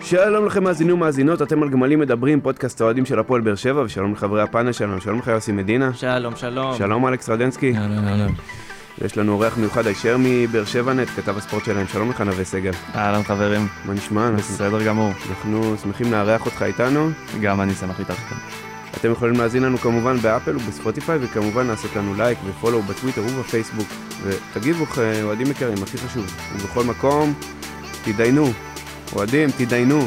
שלום לכם מאזינים ומאזינות, אתם על גמלים מדברים, פודקאסט האוהדים של הפועל באר שבע, ושלום לחברי הפאנל שלנו, שלום לך יוסי מדינה. שלום, שלום. שלום אלכס רדנסקי. אהלן, אהלן. יש לנו אורח מיוחד הישר מבאר שבע נט, כתב הספורט שלהם, שלום לך נווה סגל. אהלן חברים, מה נשמע? בסדר גמור. אנחנו שמחים לארח אותך איתנו. גם אני שמח איתך כאן. אתם יכולים להאזין לנו כמובן באפל ובספוטיפיי, וכמובן לעשות לנו לייק ו follow בטוויטר ובפייסבוק. ותגיבו, אה, אוהדים יקרים, הכי חשוב. ובכל מקום, תדיינו. אוהדים, תדיינו.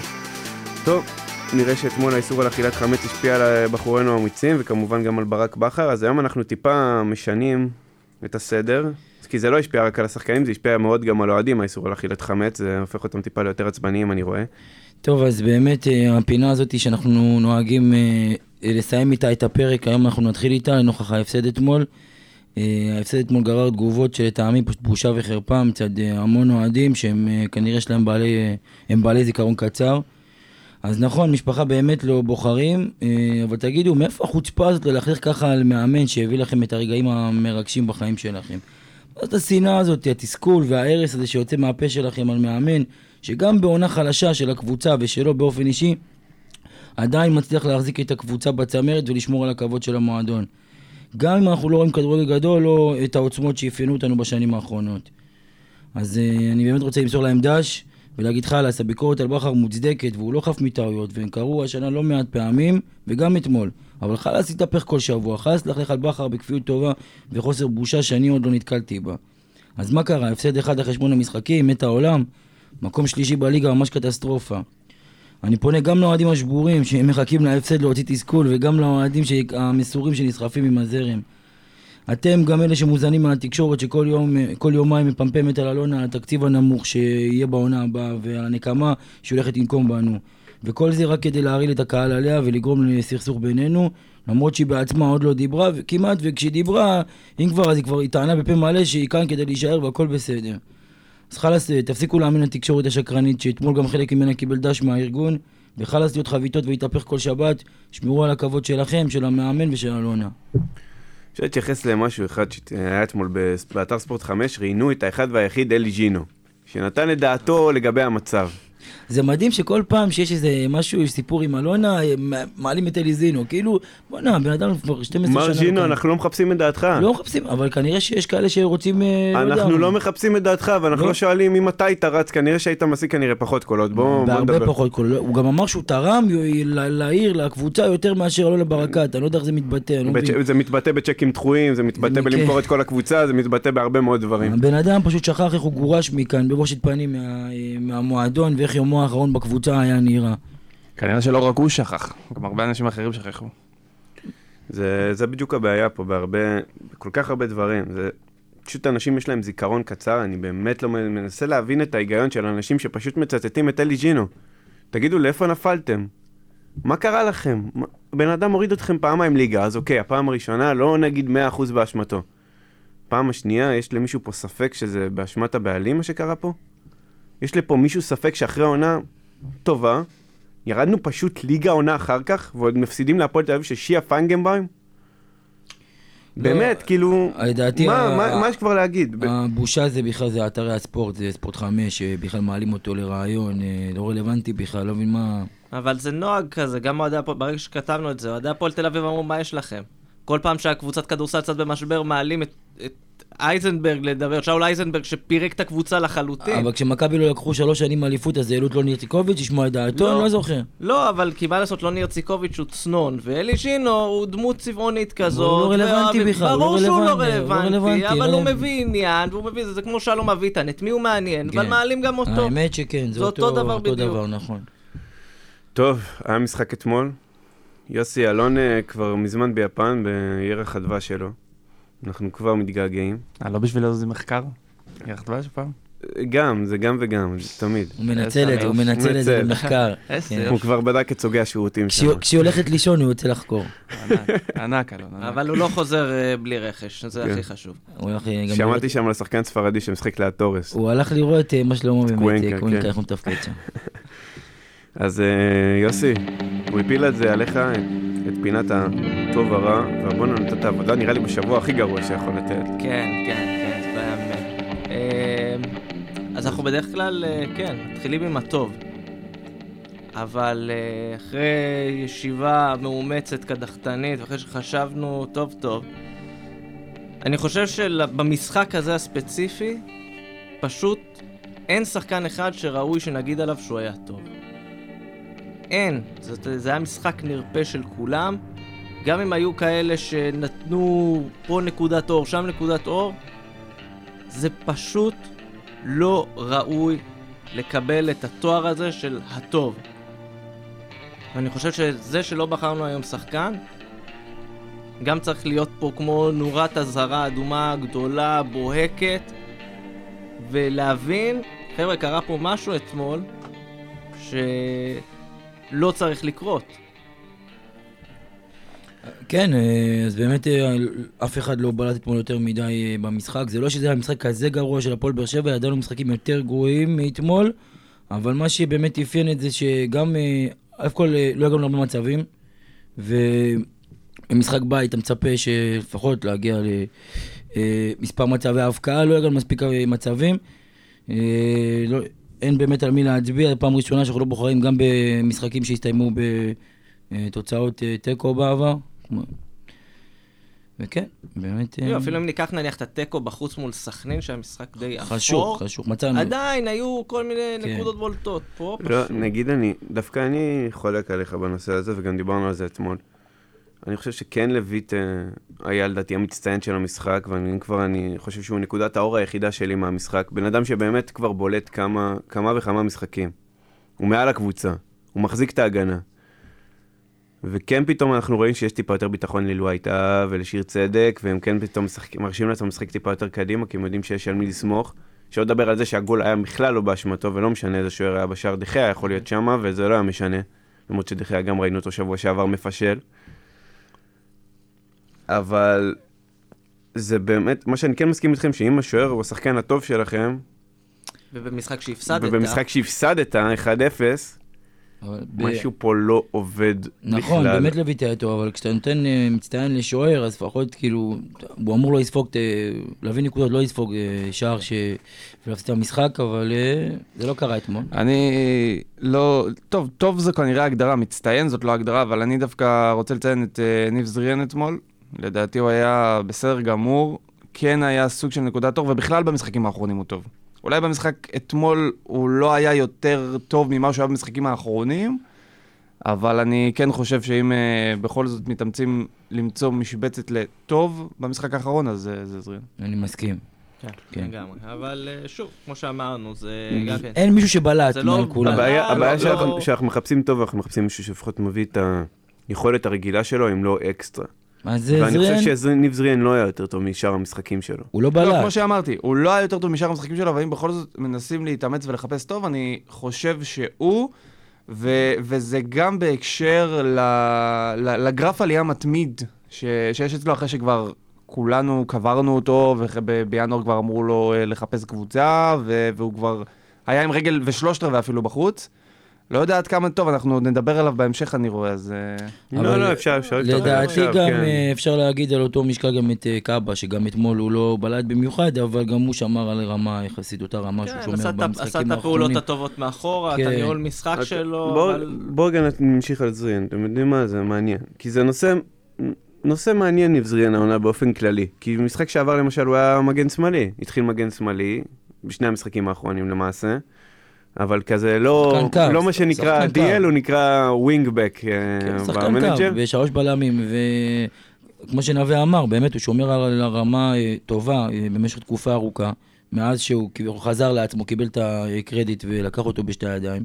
טוב, נראה שאתמול האיסור על אכילת חמץ השפיע על אה, בחורינו האמיצים, וכמובן גם על ברק בכר, אז היום אנחנו טיפה משנים את הסדר. כי זה לא השפיע רק על השחקנים, זה השפיע מאוד גם על אוהדים, האיסור על אכילת חמץ, זה הופך אותם טיפה ליותר עצבניים, אני רואה. טוב, אז באמת אה, הפינה הזאת שאנחנו נוהגים אה, לסיים איתה את הפרק, היום אנחנו נתחיל איתה לנוכח ההפסד אתמול. אה, ההפסד אתמול גרר תגובות שלטעמי פשוט בושה וחרפה מצד המון אוהדים שהם אה, כנראה יש להם בעלי, הם בעלי זיכרון קצר. אז נכון, משפחה באמת לא בוחרים, אבל תגידו, מאיפה החוצפה הזאת ללכלך ככה על מאמן שהביא לכם את הרגעים המרגשים בחיים שלכם? זאת השנאה הזאת, התסכול וההרס הזה שיוצא מהפה שלכם על מאמן, שגם בעונה חלשה של הקבוצה ושלו באופן אישי, עדיין מצליח להחזיק את הקבוצה בצמרת ולשמור על הכבוד של המועדון. גם אם אנחנו לא רואים כדורגל גדול או את העוצמות שאפיינו אותנו בשנים האחרונות. אז uh, אני באמת רוצה למסור להם דש ולהגיד חלאס, הביקורת על בכר מוצדקת והוא לא חף מטעויות והם קרו השנה לא מעט פעמים וגם אתמול. אבל חלאס התהפך כל שבוע, חלאס לכלך על בכר בכפיות טובה וחוסר בושה שאני עוד לא נתקלתי בה. אז מה קרה? הפסד אחד אחרי שמונה משחקים, מת העולם, מקום שלישי בליגה ממש קטסטרופה. אני פונה גם לאוהדים השבורים שמחכים להפסד להוציא תסכול וגם לאוהדים המסורים שנסחפים עם הזרם. אתם גם אלה שמוזנים מהתקשורת שכל יום, כל יומיים מפמפמת על אלונה על התקציב הנמוך שיהיה בעונה הבאה ועל הנקמה שהולכת לנקום בנו. וכל זה רק כדי להרעיל את הקהל עליה ולגרום לסכסוך בינינו, למרות שהיא בעצמה עוד לא דיברה, וכמעט, וכשהיא דיברה, אם כבר, אז היא כבר היא טענה בפה מלא שהיא כאן כדי להישאר והכל בסדר. אז חלאס, אה, תפסיקו להאמין לתקשורת השקרנית, שאתמול גם חלק ממנה קיבל דש מהארגון, וחלאס להיות חביתות ולהתהפך כל שבת, שמרו על הכבוד שלכם, של המאמן ושל אלונה. אפשר להתייחס למשהו אחד שהיה אתמול באתר ספורט 5, ראיינו את האחד והיחיד אלי ג'ינו, שנתן את דעתו לגבי המצב. זה מדהים שכל פעם שיש איזה משהו, יש סיפור עם אלונה, מעלים את אליזינו, כאילו, בואנה, בן אדם כבר 12 שנה... מר ג'ינו, כאן. אנחנו לא מחפשים את דעתך. לא מחפשים, אבל כנראה שיש כאלה שרוצים... אה, יודע אנחנו. לא מחפשים את דעתך, ואנחנו לא. לא שואלים אם אתה היית רץ, כנראה שהיית משיג כנראה פחות קולות. בוא בוא בהרבה נדבר. פחות קול. הוא גם אמר שהוא תרם לעיר, לקבוצה, יותר מאשר אלונה ברקת, אני לא יודע איך זה מתבטא, לא. זה מתבטא בצ'קים דחויים, זה מתבטא. בלמכור את כל הקבוצה, זה מתבטא בהרבה מאוד דברים. הבן אדם פשוט שכח איך הוא גורש מכאן בבושת פנים מה- מהמועדון ואיך יומו האחרון בקבוצה היה נראה. כנראה שלא רק הוא שכח, גם הרבה אנשים אחרים שכחו. זה, זה בדיוק הבעיה פה בהרבה, בכל כך הרבה דברים. זה פשוט אנשים יש להם זיכרון קצר, אני באמת לא מנסה להבין את ההיגיון של אנשים שפשוט מצטטים את אלי ג'ינו. תגידו, לאיפה נפלתם? מה קרה לכם? מה- בן אדם הוריד אתכם פעמיים ליגה, אז אוקיי, הפעם הראשונה לא נגיד 100% באשמתו. פעם השנייה, יש למישהו פה ספק שזה באשמת הבעלים מה שקרה פה? יש לפה מישהו ספק שאחרי עונה טובה, ירדנו פשוט ליגה עונה אחר כך, ועוד מפסידים להפועל תל אביב של שיה פיינגנבוים? באמת, כאילו, לדעתי מה, ה- מה, מה יש כבר להגיד? הבושה זה בכלל, זה אתרי הספורט, זה ספורט חמש, שבכלל מעלים אותו לרעיון, אה, לא רלוונטי בכלל, לא מבין מה... אבל זה נוהג כזה, גם אוהדי הפועל, ברגע שכתבנו את זה, אוהדי הפועל תל אביב אמרו, מה יש לכם? כל פעם שהקבוצת כדורסל קצת במשבר, מעלים את, את אייזנברג לדבר, שאול אייזנברג שפירק את הקבוצה לחלוטין. אבל כשמכבי לא לקחו שלוש שנים אליפות, אז העלו את לוני ירציקוביץ', לשמוע את דעתו, לא. אני לא זוכר. לא, אבל כי מה לעשות, לוני הרציקוביץ' הוא צנון, ואלי שינו הוא דמות צבעונית כזאת. הוא לא רלוונטי בכלל, הוא לא ברור שהוא לא רלוונטי, לא רלוונטי, רלוונטי, אבל לא הוא רלוונטי. מביא עניין, והוא מביא, זה כמו שלום אביטן, את מי הוא מעניין, כן. אבל מעלים גם אותו. האמת שכן, זה אותו דבר בדיוק. נכון. טוב, היה משחק אתמול. יוסי אלון כבר מזמן ביפן, בירח הדבש שלו. אנחנו כבר מתגעגעים. אה, לא בשביל זה מחקר? ירח דבש פעם? גם, זה גם וגם, תמיד. הוא מנצל את זה, הוא מנצל את זה. במחקר. כן. הוא כבר בדק את סוגי השירותים שלו. כשהיא הולכת לישון, הוא יוצא לחקור. ענק, ענק אלון. אבל הוא לא חוזר אה, בלי רכש, זה כן. הכי חשוב. אה, שמעתי שם על שחקן ספרדי שמשחק ליד תורס. הוא הלך לראות אה, מה שלמה באמת, קוונקה, כן. איך הוא מתפקד שם. אז אה, יוסי, הוא הפיל את זה עליך, את פינת הטוב הרע, והבואנה נתת עבודה נראה לי בשבוע הכי גרוע שיכול לתת. כן, כן, כן, זה בעיה באמת. אה, אנחנו בדרך כלל, אה, כן, מתחילים עם הטוב. אבל אחרי ישיבה מאומצת, קדחתנית, ואחרי שחשבנו טוב טוב, אני חושב שבמשחק הזה הספציפי, פשוט אין שחקן אחד שראוי שנגיד עליו שהוא היה טוב. אין. זאת, זה היה משחק נרפה של כולם. גם אם היו כאלה שנתנו פה נקודת אור, שם נקודת אור, זה פשוט לא ראוי לקבל את התואר הזה של הטוב. ואני חושב שזה שלא בחרנו היום שחקן, גם צריך להיות פה כמו נורת אזהרה אדומה גדולה, בוהקת, ולהבין, חבר'ה, קרה פה משהו אתמול שלא צריך לקרות. כן, אה, אז באמת אה, אף אחד לא בלט אתמול יותר מדי אה, במשחק. זה לא שזה היה משחק כזה גרוע של הפועל באר שבע, ידענו משחקים יותר גרועים מאתמול, אבל מה שבאמת אפיין את זה שגם, אף כל לא הגענו להרבה מצבים, ובמשחק בית אתה מצפה שלפחות להגיע למספר מצבי ההבקעה, לא הגענו מספיק מצבים. לא, אין באמת על מי להצביע, פעם ראשונה שאנחנו לא בוחרים גם במשחקים שהסתיימו בתוצאות תיקו בעבר. וכן, באמת... לא, אפילו אם ניקח נניח את התיקו בחוץ מול סכנין, שהיה משחק די אפור. חשוב, חשוב, מצאנו. עדיין היו כל מיני כן. נקודות בולטות. פה לא, פשוט... נגיד אני, דווקא אני חולק עליך בנושא הזה, וגם דיברנו על זה אתמול. אני חושב שכן לויט היה לדעתי המצטיין של המשחק, ואני כבר, אני חושב שהוא נקודת האור היחידה שלי מהמשחק. בן אדם שבאמת כבר בולט כמה, כמה וכמה משחקים. הוא מעל הקבוצה, הוא מחזיק את ההגנה. וכן פתאום אנחנו רואים שיש טיפה יותר ביטחון ללואייטה ולשיר צדק, והם כן פתאום משחק, מרשים לעצמם לשחק טיפה יותר קדימה, כי הם יודעים שיש על מי לסמוך. שלא לדבר על זה שהגול היה בכלל לא באשמתו, ולא משנה איזה שוער היה בשער, דחיה יכול להיות שמה, וזה לא היה משנה. למרות שדחיה גם ראינו אותו שבוע שעבר מפשל. אבל זה באמת, מה שאני כן מסכים איתכם, שאם השוער הוא השחקן הטוב שלכם, ובמשחק שהפסדת, ובמשחק שהפסדת 1-0, משהו פה לא עובד נכון, בכלל. נכון, באמת לויט היה טוב, אבל כשאתה נותן אה, מצטיין לשוער, אז לפחות כאילו, הוא אמור לא לספוג, להביא נקודות, לא לספוג אה, שער ש... ולהפסיד את המשחק, אבל אה, זה לא קרה אתמול. אני לא, טוב, טוב זה כנראה הגדרה, מצטיין זאת לא הגדרה, אבל אני דווקא רוצה לציין את ניב זריאן אתמול. לדעתי הוא היה בסדר גמור, כן היה סוג של נקודת אור, ובכלל במשחקים האחרונים הוא טוב. אולי במשחק אתמול הוא לא היה יותר טוב ממה שהוא היה במשחקים האחרונים, אבל אני כן חושב שאם uh, בכל זאת מתאמצים למצוא משבצת לטוב במשחק האחרון, אז uh, זה זריאן. אני מסכים. כן, כן. לגמרי. אבל uh, שוב, כמו שאמרנו, זה גם כן. אין מישהו שבלט לא מעל כולם. הבעיה לא- שאנחנו מחפשים טוב, אנחנו מחפשים מישהו שלפחות מביא את היכולת הרגילה שלו, אם לא אקסטרה. אז זריאן... ואני חושב שניב זריאן לא היה יותר טוב משאר המשחקים שלו. הוא לא בלט. לא, כמו שאמרתי, הוא לא היה יותר טוב משאר המשחקים שלו, אבל אם בכל זאת מנסים להתאמץ ולחפש טוב, אני חושב שהוא, ו- וזה גם בהקשר ל- ל- לגרף עלייה מתמיד ש- שיש אצלו אחרי שכבר כולנו קברנו אותו, ובינואר כבר אמרו לו אה, לחפש קבוצה, ו- והוא כבר היה עם רגל ושלושת רבעי אפילו בחוץ. לא יודע עד כמה טוב, אנחנו נדבר עליו בהמשך אני רואה, אז... אה, לא, לא, אפשר, אפשר. לדעתי גם כן. אה, אפשר להגיד על אותו משקל גם את אה, קאבה, שגם אתמול הוא לא בלט במיוחד, אבל גם הוא שמר על רמה יחסית, אותה רמה שהוא כן, שומר במשחקים האחרונים. עשה את הפעולות הטובות מאחורה, את הניהול כן. משחק שלו, בואו רגע נמשיך על זריאן, אתם יודעים מה? זה מעניין. כי זה נושא... נושא מעניין ניב זריאן העונה באופן כללי, כי במשחק שעבר למשל הוא היה מגן שמאלי, התחיל מגן שמאלי, בשני המשחקים האחרונים למעשה, אבל כזה לא, לא מה שנקרא DL, הוא נקרא wingback כן, ב manager. ושלוש בלמים, וכמו שנווה אמר, באמת הוא שומר על הרמה אה, טובה אה, במשך תקופה ארוכה, מאז שהוא חזר לעצמו, קיבל את הקרדיט ולקח אותו בשתי הידיים.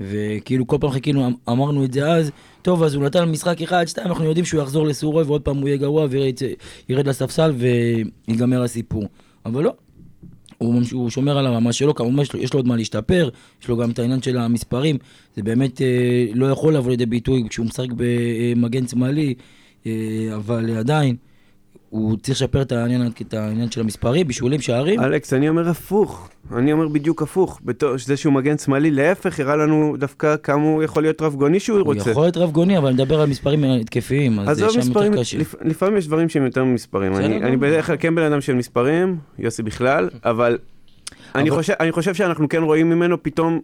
וכאילו כל פעם חיכינו, אמ-, אמרנו את זה אז, טוב, אז הוא נתן משחק אחד, שתיים, אנחנו יודעים שהוא יחזור לסורו ועוד פעם הוא יהיה גרוע וירד לספסל ויגמר הסיפור. אבל לא, הוא, הוא שומר על הרמה שלו, כמובן יש יש לו עוד מה להשתפר, יש לו גם את העניין של המספרים, זה באמת אה, לא יכול לבוא לידי ביטוי כשהוא משחק במגן שמאלי, אה, אבל עדיין, הוא צריך לשפר את העניין, את העניין של המספרים, בישולים, שערים. אלכס, אני אומר הפוך. אני אומר בדיוק הפוך. בתור זה שהוא מגן שמאלי, להפך, הראה לנו דווקא כמה הוא יכול להיות רב-גוני שהוא הוא רוצה. הוא יכול להיות רב-גוני, אבל אני מדבר על מספרים התקפיים, אז שם מספרים, יותר קשה. לפ, לפעמים יש דברים שהם יותר ממספרים. אני, אני בדרך כלל כן בן אדם של מספרים, יוסי בכלל, אבל אני אבל- חושב- אני חושב שאנחנו כן רואים ממנו פתאום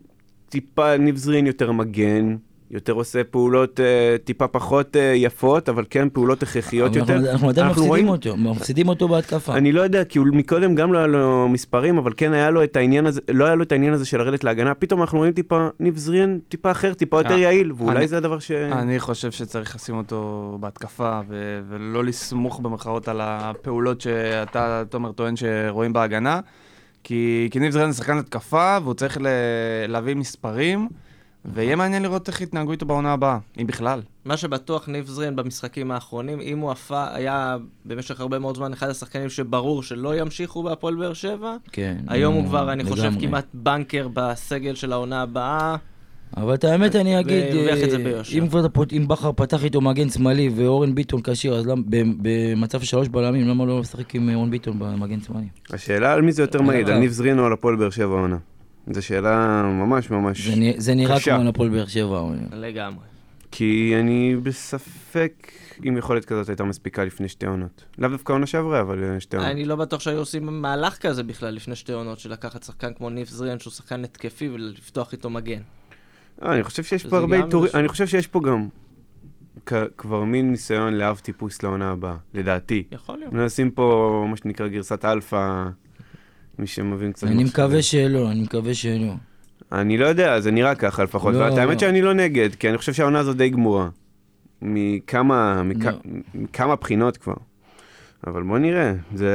טיפה ניב זרין יותר מגן, יותר עושה פעולות אה, טיפה פחות אה, יפות, אבל כן פעולות הכרחיות יותר. אנחנו- אנחנו עדיין אנחנו מפסידים רואים- אותו, מפסידים אותו בהתקפה. אני לא יודע, כי הוא מקודם גם לא היה לו מספרים, אבל כן היה לו את העניין הזה, לא היה לו את העניין הזה של לרדת להגנה. פתאום אנחנו רואים טיפה ניב זריאן, טיפה אחר, טיפה יותר אה, יעיל, ואולי אני- זה הדבר ש... אני חושב שצריך לשים אותו בהתקפה, ו- ולא לסמוך במרכאות על הפעולות שאתה, תומר, טוען שרואים בהגנה. כי, כי ניב זרן זה שחקן התקפה, והוא צריך ל- להביא מספרים, ויהיה מעניין לראות איך יתנהגו איתו בעונה הבאה, אם בכלל. מה שבטוח, ניב זרין במשחקים האחרונים, אם הוא הפ... היה במשך הרבה מאוד זמן אחד השחקנים שברור שלא ימשיכו בהפועל באר שבע, כן. היום הוא כבר, אני חושב, לגמרי. כמעט בנקר בסגל של העונה הבאה. אבל את האמת אני אגיד, אה. אם כבר בכר פתח איתו מגן שמאלי ואורן ביטון כשיר, אז למה- במצב של שלוש בלמים, למה לא לשחק עם אורן ביטון במגן שמאלי? השאלה על מי זה יותר מעיד, על אה. ניב זריאן או על הפועל באר שבע העונה. זו שאלה ממש ממש... זה נ- זה נראה קשה. כמו הפועל באר שבע. לגמרי. כי אני בספק אם יכולת כזאת הייתה מספיקה לפני שתי עונות. לאו דווקא עונה שעברה, אבל אה, שתי עונות. אני לא בטוח שהיו עושים מהלך כזה בכלל לפני שתי עונות, של לקחת שחקן כמו ניב זריאן, שהוא שחקן התקפי, ולפתוח איתו מגן. אה, אני חושב שיש פה הרבה איזשהו- אני חושב שיש פה גם כ- כבר מין ניסיון לאב טיפוס לעונה הבאה, לדעתי. יכול להיות. מנסים פה מה שנקרא גרסת אלפא, מי שמבין קצת. אני. מקווה שלא, אני מקווה שלא. אני לא יודע, זה נראה ככה לפחות. לא, ואת האמת לא. שאני לא נגד, כי אני חושב שהעונה הזאת די גמורה. מכמה, מכ- לא. מכמה בחינות כבר. אבל בוא נראה, זה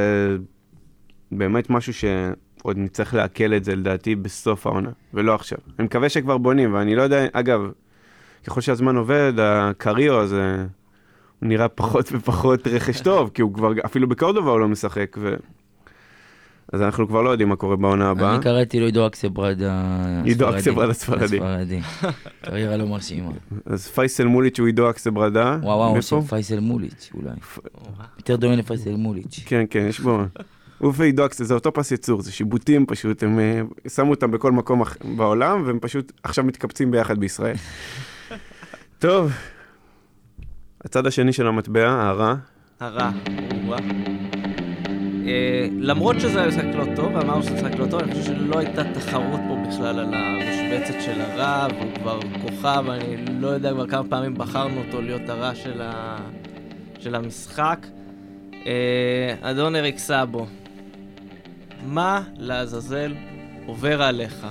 באמת משהו שעוד נצטרך לעכל את זה לדעתי בסוף העונה, ולא עכשיו. אני מקווה שכבר בונים, ואני לא יודע, אגב, ככל שהזמן עובד, הקריו הזה, הוא נראה פחות ופחות רכש טוב, כי הוא כבר, אפילו בקורדובה הוא לא משחק, ו... אז אנחנו כבר לא יודעים מה קורה בעונה הבאה. אני קראתי לו עידו אקסברדה עידו הספרדי. אקסברדה הספרדי. הספרדי. קריירה לא מרשימה. אז פייסל מוליץ' הוא עידו אקסברדה. וואו וואו? של פייסל מוליץ' אולי. וואו. יותר דומה לפייסל מוליץ'. כן, כן, יש בו... הוא ועידו אקסברדה, זה אותו פס יצור, זה שיבוטים פשוט, הם אה, שמו אותם בכל מקום בעולם, והם פשוט עכשיו מתקבצים ביחד בישראל. טוב, הצד השני של המטבע, הרע, הרע, וואו. אה, למרות שזה היה משחק לא טוב, ואמרנו שזה משחק לא טוב, אני חושב שלא הייתה תחרות פה בכלל על המשבצת של הרע, והוא כבר כוכב, אני לא יודע כבר כמה פעמים בחרנו אותו להיות הרע של, ה... של המשחק. אה, אדון אריק סאבו, מה לעזאזל עובר עליך?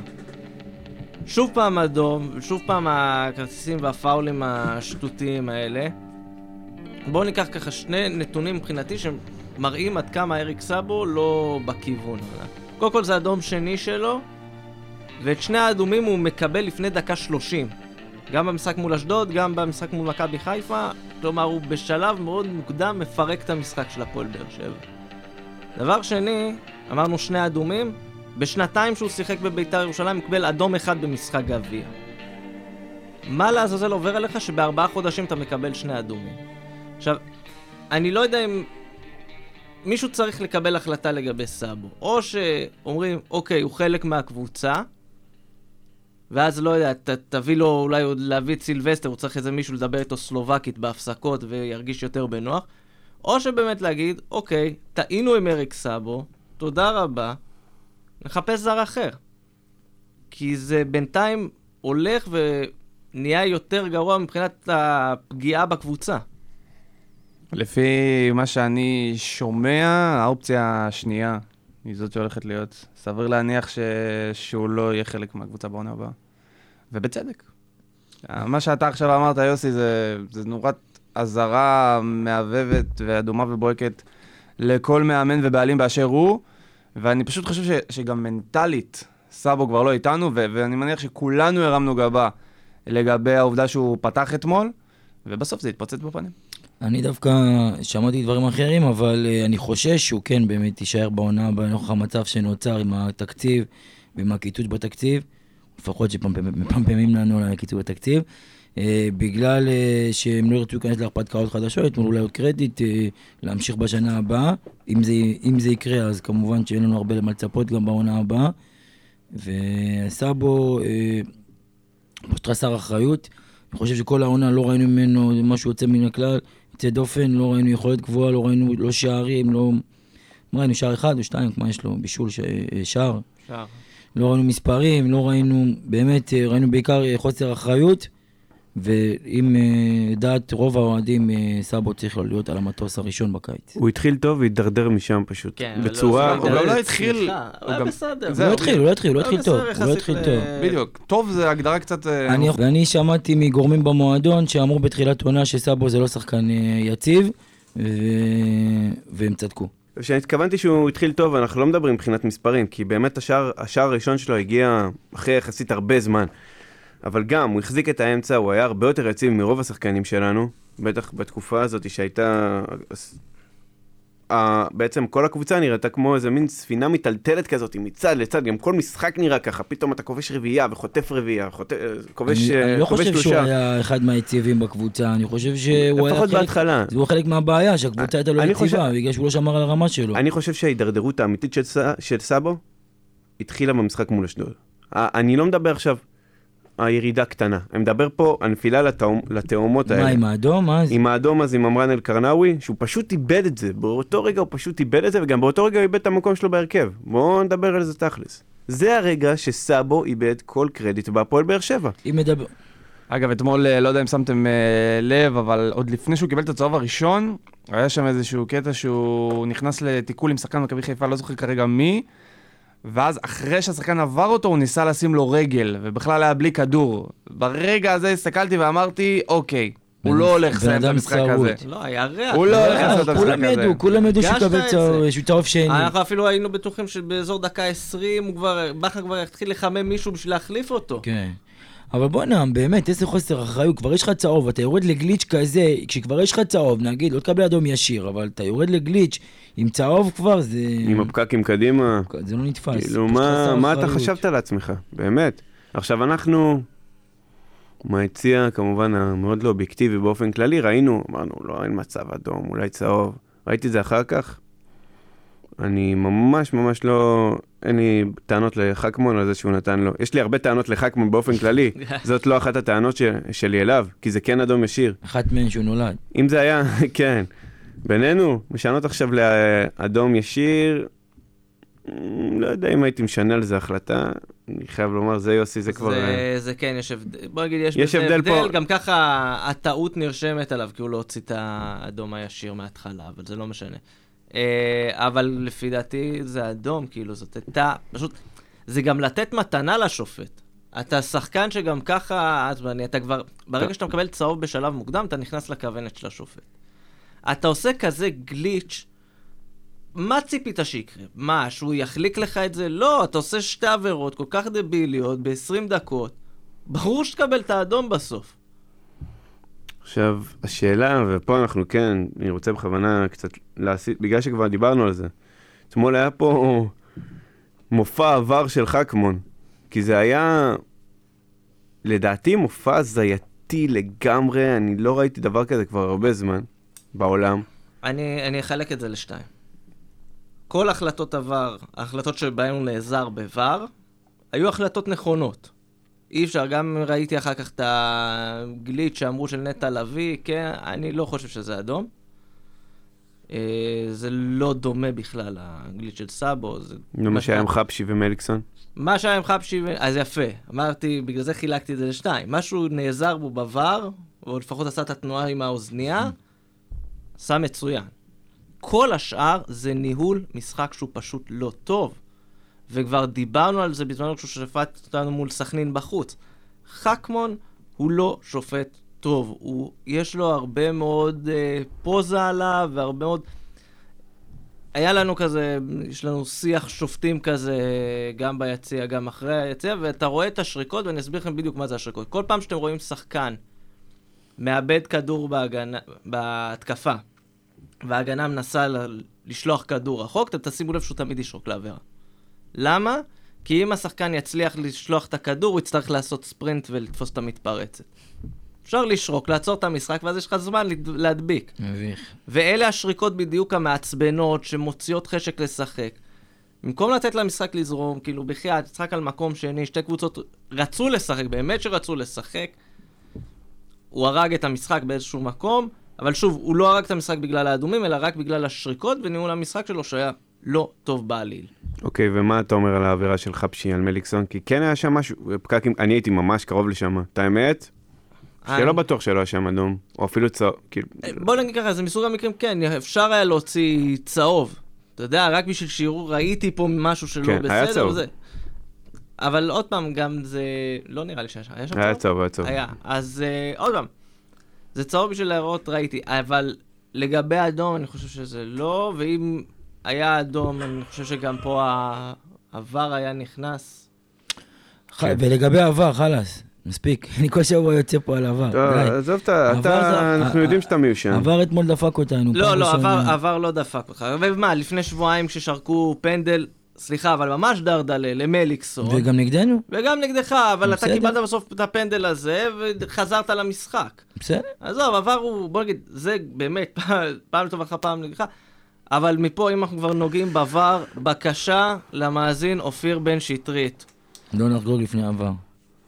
שוב פעם אדום, שוב פעם הכרטיסים והפאולים השטותיים האלה. בואו ניקח ככה שני נתונים מבחינתי שמראים עד כמה אריק סאבו לא בכיוון. קודם כל זה אדום שני שלו, ואת שני האדומים הוא מקבל לפני דקה שלושים. גם במשחק מול אשדוד, גם במשחק מול מכבי חיפה, כלומר הוא בשלב מאוד מוקדם מפרק את המשחק של הפועל באר שבע. דבר שני, אמרנו שני אדומים, בשנתיים שהוא שיחק בביתר ירושלים הוא קיבל אדום אחד במשחק גביע. מה לעזאזל עובר עליך שבארבעה חודשים אתה מקבל שני אדומים? עכשיו, אני לא יודע אם מישהו צריך לקבל החלטה לגבי סאבו. או שאומרים, אוקיי, הוא חלק מהקבוצה, ואז לא יודע, ת, תביא לו אולי עוד להביא את סילבסטר, הוא צריך איזה מישהו לדבר איתו סלובקית בהפסקות וירגיש יותר בנוח. או שבאמת להגיד, אוקיי, טעינו עם אריק סאבו, תודה רבה, נחפש זר אחר. כי זה בינתיים הולך ונהיה יותר גרוע מבחינת הפגיעה בקבוצה. לפי מה שאני שומע, האופציה השנייה היא זאת שהולכת להיות. סביר להניח ש... שהוא לא יהיה חלק מהקבוצה בעונה הבאה. ובצדק. מה שאתה עכשיו אמרת, יוסי, זה, זה נורת אזהרה מהבהבת ואדומה ובוהקת לכל מאמן ובעלים באשר הוא, ואני פשוט חושב ש... שגם מנטלית סאבו כבר לא איתנו, ו... ואני מניח שכולנו הרמנו גבה לגבי העובדה שהוא פתח אתמול, ובסוף זה התפוצץ בפנים. אני דווקא שמעתי דברים אחרים, אבל uh, אני חושש שהוא כן באמת יישאר בעונה הבאה לנוכח המצב שנוצר עם התקציב ועם הקיצוץ בתקציב, לפחות שמפמפמים לנו על הקיצוץ בתקציב, uh, בגלל uh, שהם לא ירצו להיכנס להרפתקאות חדשות, יתנו אולי עוד קרדיט להמשיך בשנה הבאה. אם זה, אם זה יקרה, אז כמובן שאין לנו הרבה למה לצפות גם בעונה הבאה. וסאבו uh, פשוט חסר אחריות. אני חושב שכל העונה לא ראינו ממנו משהו יוצא מן הכלל, יוצא דופן, לא ראינו יכולת גבוהה, לא ראינו לא שערים, לא... ראינו שער אחד או שתיים, כמו יש לו בישול ש- שער. שער. לא ראינו מספרים, לא ראינו, באמת, אה, ראינו בעיקר אה, חוסר אחריות, ועם אה, דעת רוב האוהדים, אה, סאבו צריך להיות על המטוס הראשון בקיץ. הוא התחיל טוב והתדרדר משם פשוט. כן, בצורה... לא- הוא גם לא סליחה, התחיל- הוא היה בסדר. הוא לא התחיל, הוא לא התחיל, הוא לא היה התחיל טוב, הוא לא התחיל טוב. בדיוק. טוב זה הגדרה קצת... אה, אני, ואני שמעתי מגורמים במועדון שאמרו בתחילת עונה שסאבו זה לא שחקן אה, יציב, ו... והם צדקו. כשהתכוונתי שהוא התחיל טוב, אנחנו לא מדברים מבחינת מספרים, כי באמת השער הראשון שלו הגיע אחרי יחסית הרבה זמן. אבל גם, הוא החזיק את האמצע, הוא היה הרבה יותר יציב מרוב השחקנים שלנו, בטח בתקופה הזאת שהייתה... ה- בעצם כל הקבוצה נראתה כמו איזה מין ספינה מיטלטלת כזאת, מצד לצד, גם כל משחק נראה ככה, פתאום אתה כובש רביעייה וחוטף רביעייה, חוטף, כובש אני, אה, אני לא חושב שהוא שלושה. היה אחד מהיציבים בקבוצה, אני חושב שהוא היה חלק, בהתחלה. הוא חלק מהבעיה, שהקבוצה הייתה לא יציבה, בגלל שהוא לא שמר על הרמה שלו. אני חושב שההידרדרות האמיתית של, סאבו התחילה במשחק מול אשדוד. אני לא מדבר עכשיו הירידה קטנה, אני מדבר פה הנפילה לתאום... לתאומות האלה. מה, עם האדום? מה זה? עם האדום אז עם עמרן אל-קרנאווי, שהוא פשוט איבד את זה. באותו רגע הוא פשוט איבד את זה, וגם באותו רגע הוא איבד את המקום שלו בהרכב. בואו נדבר על זה תכלס. זה הרגע שסאבו איבד כל קרדיט בהפועל באר שבע. אם מדבר... אגב, אתמול, אה, לא יודע אם שמתם אה, לב, אבל עוד לפני שהוא קיבל את הצהוב הראשון, היה שם איזשהו קטע שהוא נכנס לתיקול עם שחקן מכבי חיפה, לא זוכר כרגע מי, ואז אחרי שהשחקן עבר אותו, הוא ניסה לשים לו רגל, ובכלל היה בלי כדור. ברגע הזה הסתכלתי ואמרתי, אוקיי, הוא לא הולך לסיים את המשחק. הזה. לא, היה ריח. הוא לא הולך לעשות את המשחק כולם הזה. ידעו, כולם ידעו שהוא יקבל צהוב- שני. אנחנו אפילו היינו בטוחים שבאזור דקה 20, הוא כבר, בכר כבר יתחיל לחמם מישהו בשביל להחליף אותו. כן. אבל בוא'נה, באמת, איזה חוסר אחריות, כבר יש לך צהוב, אתה יורד לגליץ' כזה, כשכבר יש לך צהוב, נגיד, לא תקבל אדום ישיר, אבל אתה יורד לגליץ' עם צהוב כבר, זה... עם הפקקים קדימה. זה לא נתפס. כאילו, מה, מה אתה. חשבת לעצמך? באמת. עכשיו, אנחנו, מהיציע, כמובן, המאוד לא אובייקטיבי באופן כללי, ראינו, אמרנו, לא, אין מצב אדום, אולי צהוב. ראיתי את זה אחר כך. אני ממש ממש לא... אין לי טענות לחכמון על זה שהוא נתן לו. יש לי הרבה טענות לחכמון באופן כללי. זאת לא אחת הטענות ש... שלי אליו, כי זה כן אדום ישיר. אחת מהן שהוא נולד. אם זה היה, כן, בינינו, משנות עכשיו לאדום ישיר, מ, לא יודע אם הייתי משנה על זה החלטה, אני חייב לומר, זה יוסי, זה כבר... אה, זה, זה כן, יש הבדל, בוא נגיד, יש, יש הבדל הבדל, פה. גם ככה הטעות נרשמת עליו, כי הוא לא הוציא את האדום הישיר מההתחלה, אבל זה לא משנה. אה, אבל לפי דעתי זה אדום, כאילו, זאת הייתה, פשוט, זה גם לתת מתנה לשופט. אתה שחקן שגם ככה, אתה כבר, ברגע שאתה מקבל צהוב בשלב מוקדם, אתה נכנס לכוונת של השופט. אתה עושה כזה גליץ', מה ציפית שיקרה? מה, שהוא יחליק לך את זה? לא, אתה עושה שתי עבירות כל כך דביליות ב-20 דקות. ברור שתקבל את האדום בסוף. עכשיו, השאלה, ופה אנחנו כן, אני רוצה בכוונה קצת להסיט, בגלל שכבר דיברנו על זה. אתמול היה פה מופע עבר של חכמון, כי זה היה, לדעתי, מופע הזייתי לגמרי, אני לא ראיתי דבר כזה כבר הרבה זמן בעולם. אני, אני אחלק את זה לשתיים. כל החלטות עבר, ההחלטות שבהן הוא נעזר בVAR, היו החלטות נכונות. אי אפשר, גם ראיתי אחר כך את הגליץ' שאמרו של נטע לביא, כן, אני לא חושב שזה אדום. אה, זה לא דומה בכלל לגליץ' של סאבו. זה לא מה שהיה עם חפשי ומליקסון. מה שהיה עם חפשי, ו- אז יפה. אמרתי, בגלל זה חילקתי את זה לשתיים. משהו נעזר בו בVAR, או לפחות עשה את התנועה עם האוזנייה, עשה מצוין. כל השאר זה ניהול משחק שהוא פשוט לא טוב. וכבר דיברנו על זה בזמנו כשהוא שפט אותנו מול סכנין בחוץ. חכמון הוא לא שופט טוב. הוא, יש לו הרבה מאוד אה, פוזה עליו והרבה מאוד... היה לנו כזה, יש לנו שיח שופטים כזה, גם ביציע, גם אחרי היציע, ואתה רואה את השריקות, ואני אסביר לכם בדיוק מה זה השריקות. כל פעם שאתם רואים שחקן מאבד כדור בהגנה, בהתקפה, וההגנה מנסה לשלוח כדור רחוק, אתם תשימו לב שהוא תמיד ישרוק לעבירה. למה? כי אם השחקן יצליח לשלוח את הכדור, הוא יצטרך לעשות ספרינט ולתפוס את המתפרצת. אפשר לשרוק, לעצור את המשחק, ואז יש לך זמן להד- להדביק. מביך. ואלה השריקות בדיוק המעצבנות, שמוציאות חשק לשחק. במקום לתת למשחק לזרום, כאילו בחייאת, משחק על מקום שני, שתי קבוצות רצו לשחק, באמת שרצו לשחק. הוא הרג את המשחק באיזשהו מקום, אבל שוב, הוא לא הרג את המשחק בגלל האדומים, אלא רק בגלל השריקות וניהול המשחק שלו שהיה לא טוב בעליל. אוקיי, ומה אתה אומר על האווירה של חפשי, על מליקסון? כי כן היה שם משהו, פקקים, אני הייתי ממש קרוב לשם. את האמת? שלא בטוח שלא היה שם אדום, או אפילו צהוב, כאילו... בוא נגיד ככה, זה מסוג המקרים, כן, אפשר היה להוציא צהוב. אתה יודע, רק בשביל שיראו, ראיתי פה משהו שלא כן, היה בסדר צהוב. וזה. אבל עוד פעם, גם זה... לא נראה לי שהיה שם. היה שם היה צהוב? צהוב, היה צהוב. היה. אז אה, עוד פעם, זה צהוב בשביל להראות, ראיתי, אבל לגבי האדום, אני חושב שזה לא, ואם היה אדום, אני חושב שגם פה העבר היה נכנס. כן. ולגבי עבר, חלאס, מספיק. אני כל שבוע יוצא פה על עבר. עזוב אתה, אתה, אנחנו יודעים שאתה מיושן. עבר אתמול דפק אותנו. לא, לא. עבר, עבר לא דפק אותך. ומה, לפני שבועיים כששרקו פנדל, סליחה, אבל ממש דרדלה למליקסון. וגם נגדנו? וגם נגדך, אבל אתה בסדר. קיבלת בסוף את הפנדל הזה, וחזרת למשחק. בסדר. עזוב, עבר הוא, בוא נגיד, זה באמת, פעם לטובתך, פעם נגדך. אבל מפה, אם אנחנו כבר נוגעים בעבר, בקשה למאזין אופיר בן שטרית. לא נחגוג לפני עבר.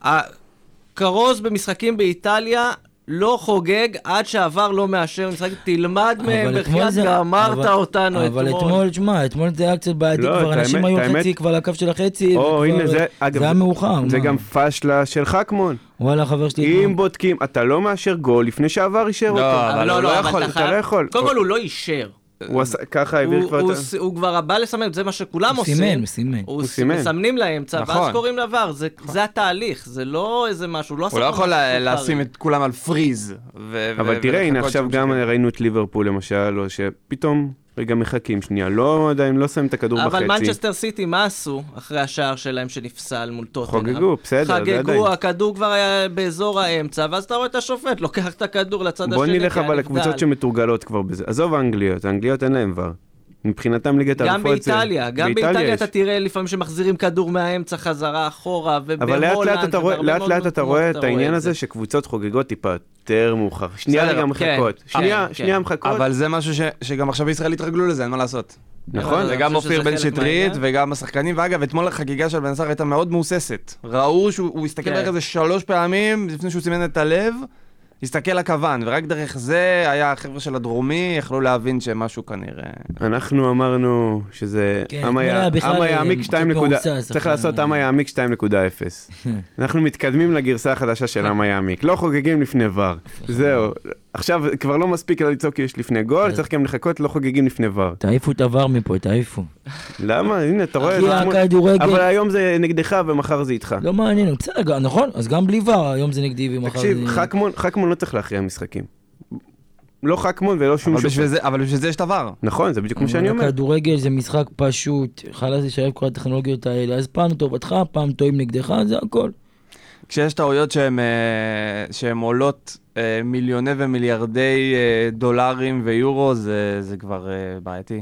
הכרוז במשחקים באיטליה לא חוגג עד שעבר לא מאשר משחק, תלמד מהם, אבל בחייאת זה- גמרת אבל- אותנו אתמול. אבל אתמול, שמע, אתמול זה היה קצת בעייתי לא, כבר, את אנשים האמת- היו חצי כבר על הקו של החצי, או, וכבר- הנה זה, אגב, זה היה מאוחר. זה מה? גם פשלה של חכמון. וואלה, חבר שלי. אם בודקים, אתה לא מאשר גול לפני שעבר אישר לא, אותו. אבל הוא לא יכול, אתה לא יכול. קודם כל הוא לא אישר. הוא עשה, ככה העביר הוא- כבר הוא את ה... הוא כבר בא לסמן, זה מה שכולם הוא עושים. סימן, הוא סימן. הוא סימן. מסמנים לאמצע, ואז נכון. קוראים לעבר, זה- זה התהליך, זה לא איזה משהו, לא הוא לא יכול. לשים את כולם על פריז. ו- אבל ו- תראה, הנה עכשיו גם. ראינו את ליברפול למשל, או שפתאום רגע מחכים שנייה, לא עדיין לא שמים את הכדור בחצי. אבל מנצ'סטר סיטי, מה עשו אחרי השער שלהם שנפסל מול טוטנאם? חוגגו, בסדר, זה עדיין. חגגו, הכדור כבר היה באזור האמצע, ואז אתה רואה את השופט, לוקח את הכדור לצד השני, בוא נלך אבל. לקבוצות שמתורגלות כבר בזה. עזוב האנגליות, האנגליות אין להם ור. מבחינתם ליגת גם האלופות זה... באיטליה, גם באיטליה באיטליה יש. אתה תראה לפעמים שמחזירים כדור מהאמצע חזרה אחורה, אבל לאט ובהולנד, לאט אתה לאט לאט אתה מקומות רואה את העניין זה. הזה שקבוצות חוגגות טיפה יותר מאוחר. שנייה רגע כן, מחכות. כן, שנייה, כן. שנייה מחכות. אבל זה משהו ש- שגם עכשיו בישראל התרגלו לזה, אין מה לעשות. נכון? וגם אופיר בן שטרית. וגם השחקנים, ואגב, אתמול החגיגה של בן סער הייתה מאוד מהוססת. ראו שהוא הוא הסתכל כן. בערך איזה שלוש פעמים לפני שהוא סימן את הלב, הסתכל לכוון, ורק דרך זה היה החבר'ה של הדרומי יכלו להבין שמשהו כנראה... אנחנו אמרנו שזה כן, עם היה- עם קצת 2 נקודה, מהוסס צריך לעשות ה- עם היעמיק 2.0. אנחנו מתקדמים לגרסה החדשה של עם היעמיק, לא חוגגים לפני ור. זהו, עכשיו כבר לא מספיק לצעוק יש לפני גול, כן. צריך גם לחכות, לא חוגגים לפני ור. תעיפו את עבר מפה, תעיפו. למה? הנה, אתה רואה, הכדורגל- אבל היום זה נגדך ומחר זה איתך. לא מעניין, בסדר, נכון, אז גם בלי ור, היום זה נגדי ומחר זה... תקשיב, חכמון, לא צריך להכריע משחקים. לא חכמון ולא שום אבל שופט. אבל בשביל זה יש את עבר. נכון, זה בדיוק כמו שאני אומר. הכדורגל זה משחק פשוט, חלאס לשלב כל הטכנולוגיות האלה, אז פעם טובתך, פעם טועים נגדך, זה הכל. כשיש טעויות שהן אה, שהן עולות אה, מיליוני ומיליארדי אה, דולרים ויורו, זה זה כבר בעייתי.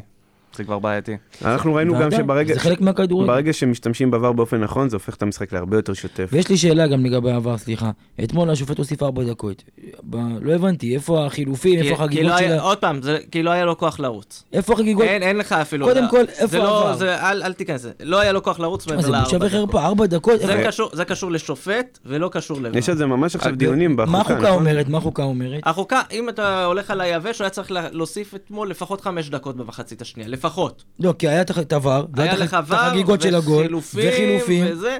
זה כבר בעייתי. אנחנו ראינו גם שברגע זה חלק מהכדורגל. ברגע שמשתמשים בעבר באופן נכון, זה הופך את המשחק להרבה יותר שוטף. ויש לי שאלה גם לגבי העבר, סליחה. אתמול השופט הוסיף ארבע דקות. ב... לא הבנתי, איפה החילופים, איפה החגיגות לא של ה... עוד פעם, זה- כי לא היה לו כוח לרוץ. איפה החגיגות? אין, אין לך אפילו... קודם לא- כל, זה איפה לא- עבר? זה- אל אל תיכנס. לא היה לו כוח לרוץ מעבר זה בושה לארבע דקות. וחרפה, ארבע דקות? זה קשור- זה לשופט ולא קשור לבר. יש על זה ממש עכשיו אה, דיונים בחוקה, מה החוקה נכון? אומרת? מה החוקה אומרת? החוקה, אם אתה הולך על היבש, הוא היה צריך לה- להוסיף אתמול לפחות חמש דקות במחצית השנייה, לפחות. לא, כי היה את הוואר, היה לך הגול, וחילופים, וחילופים. וזה.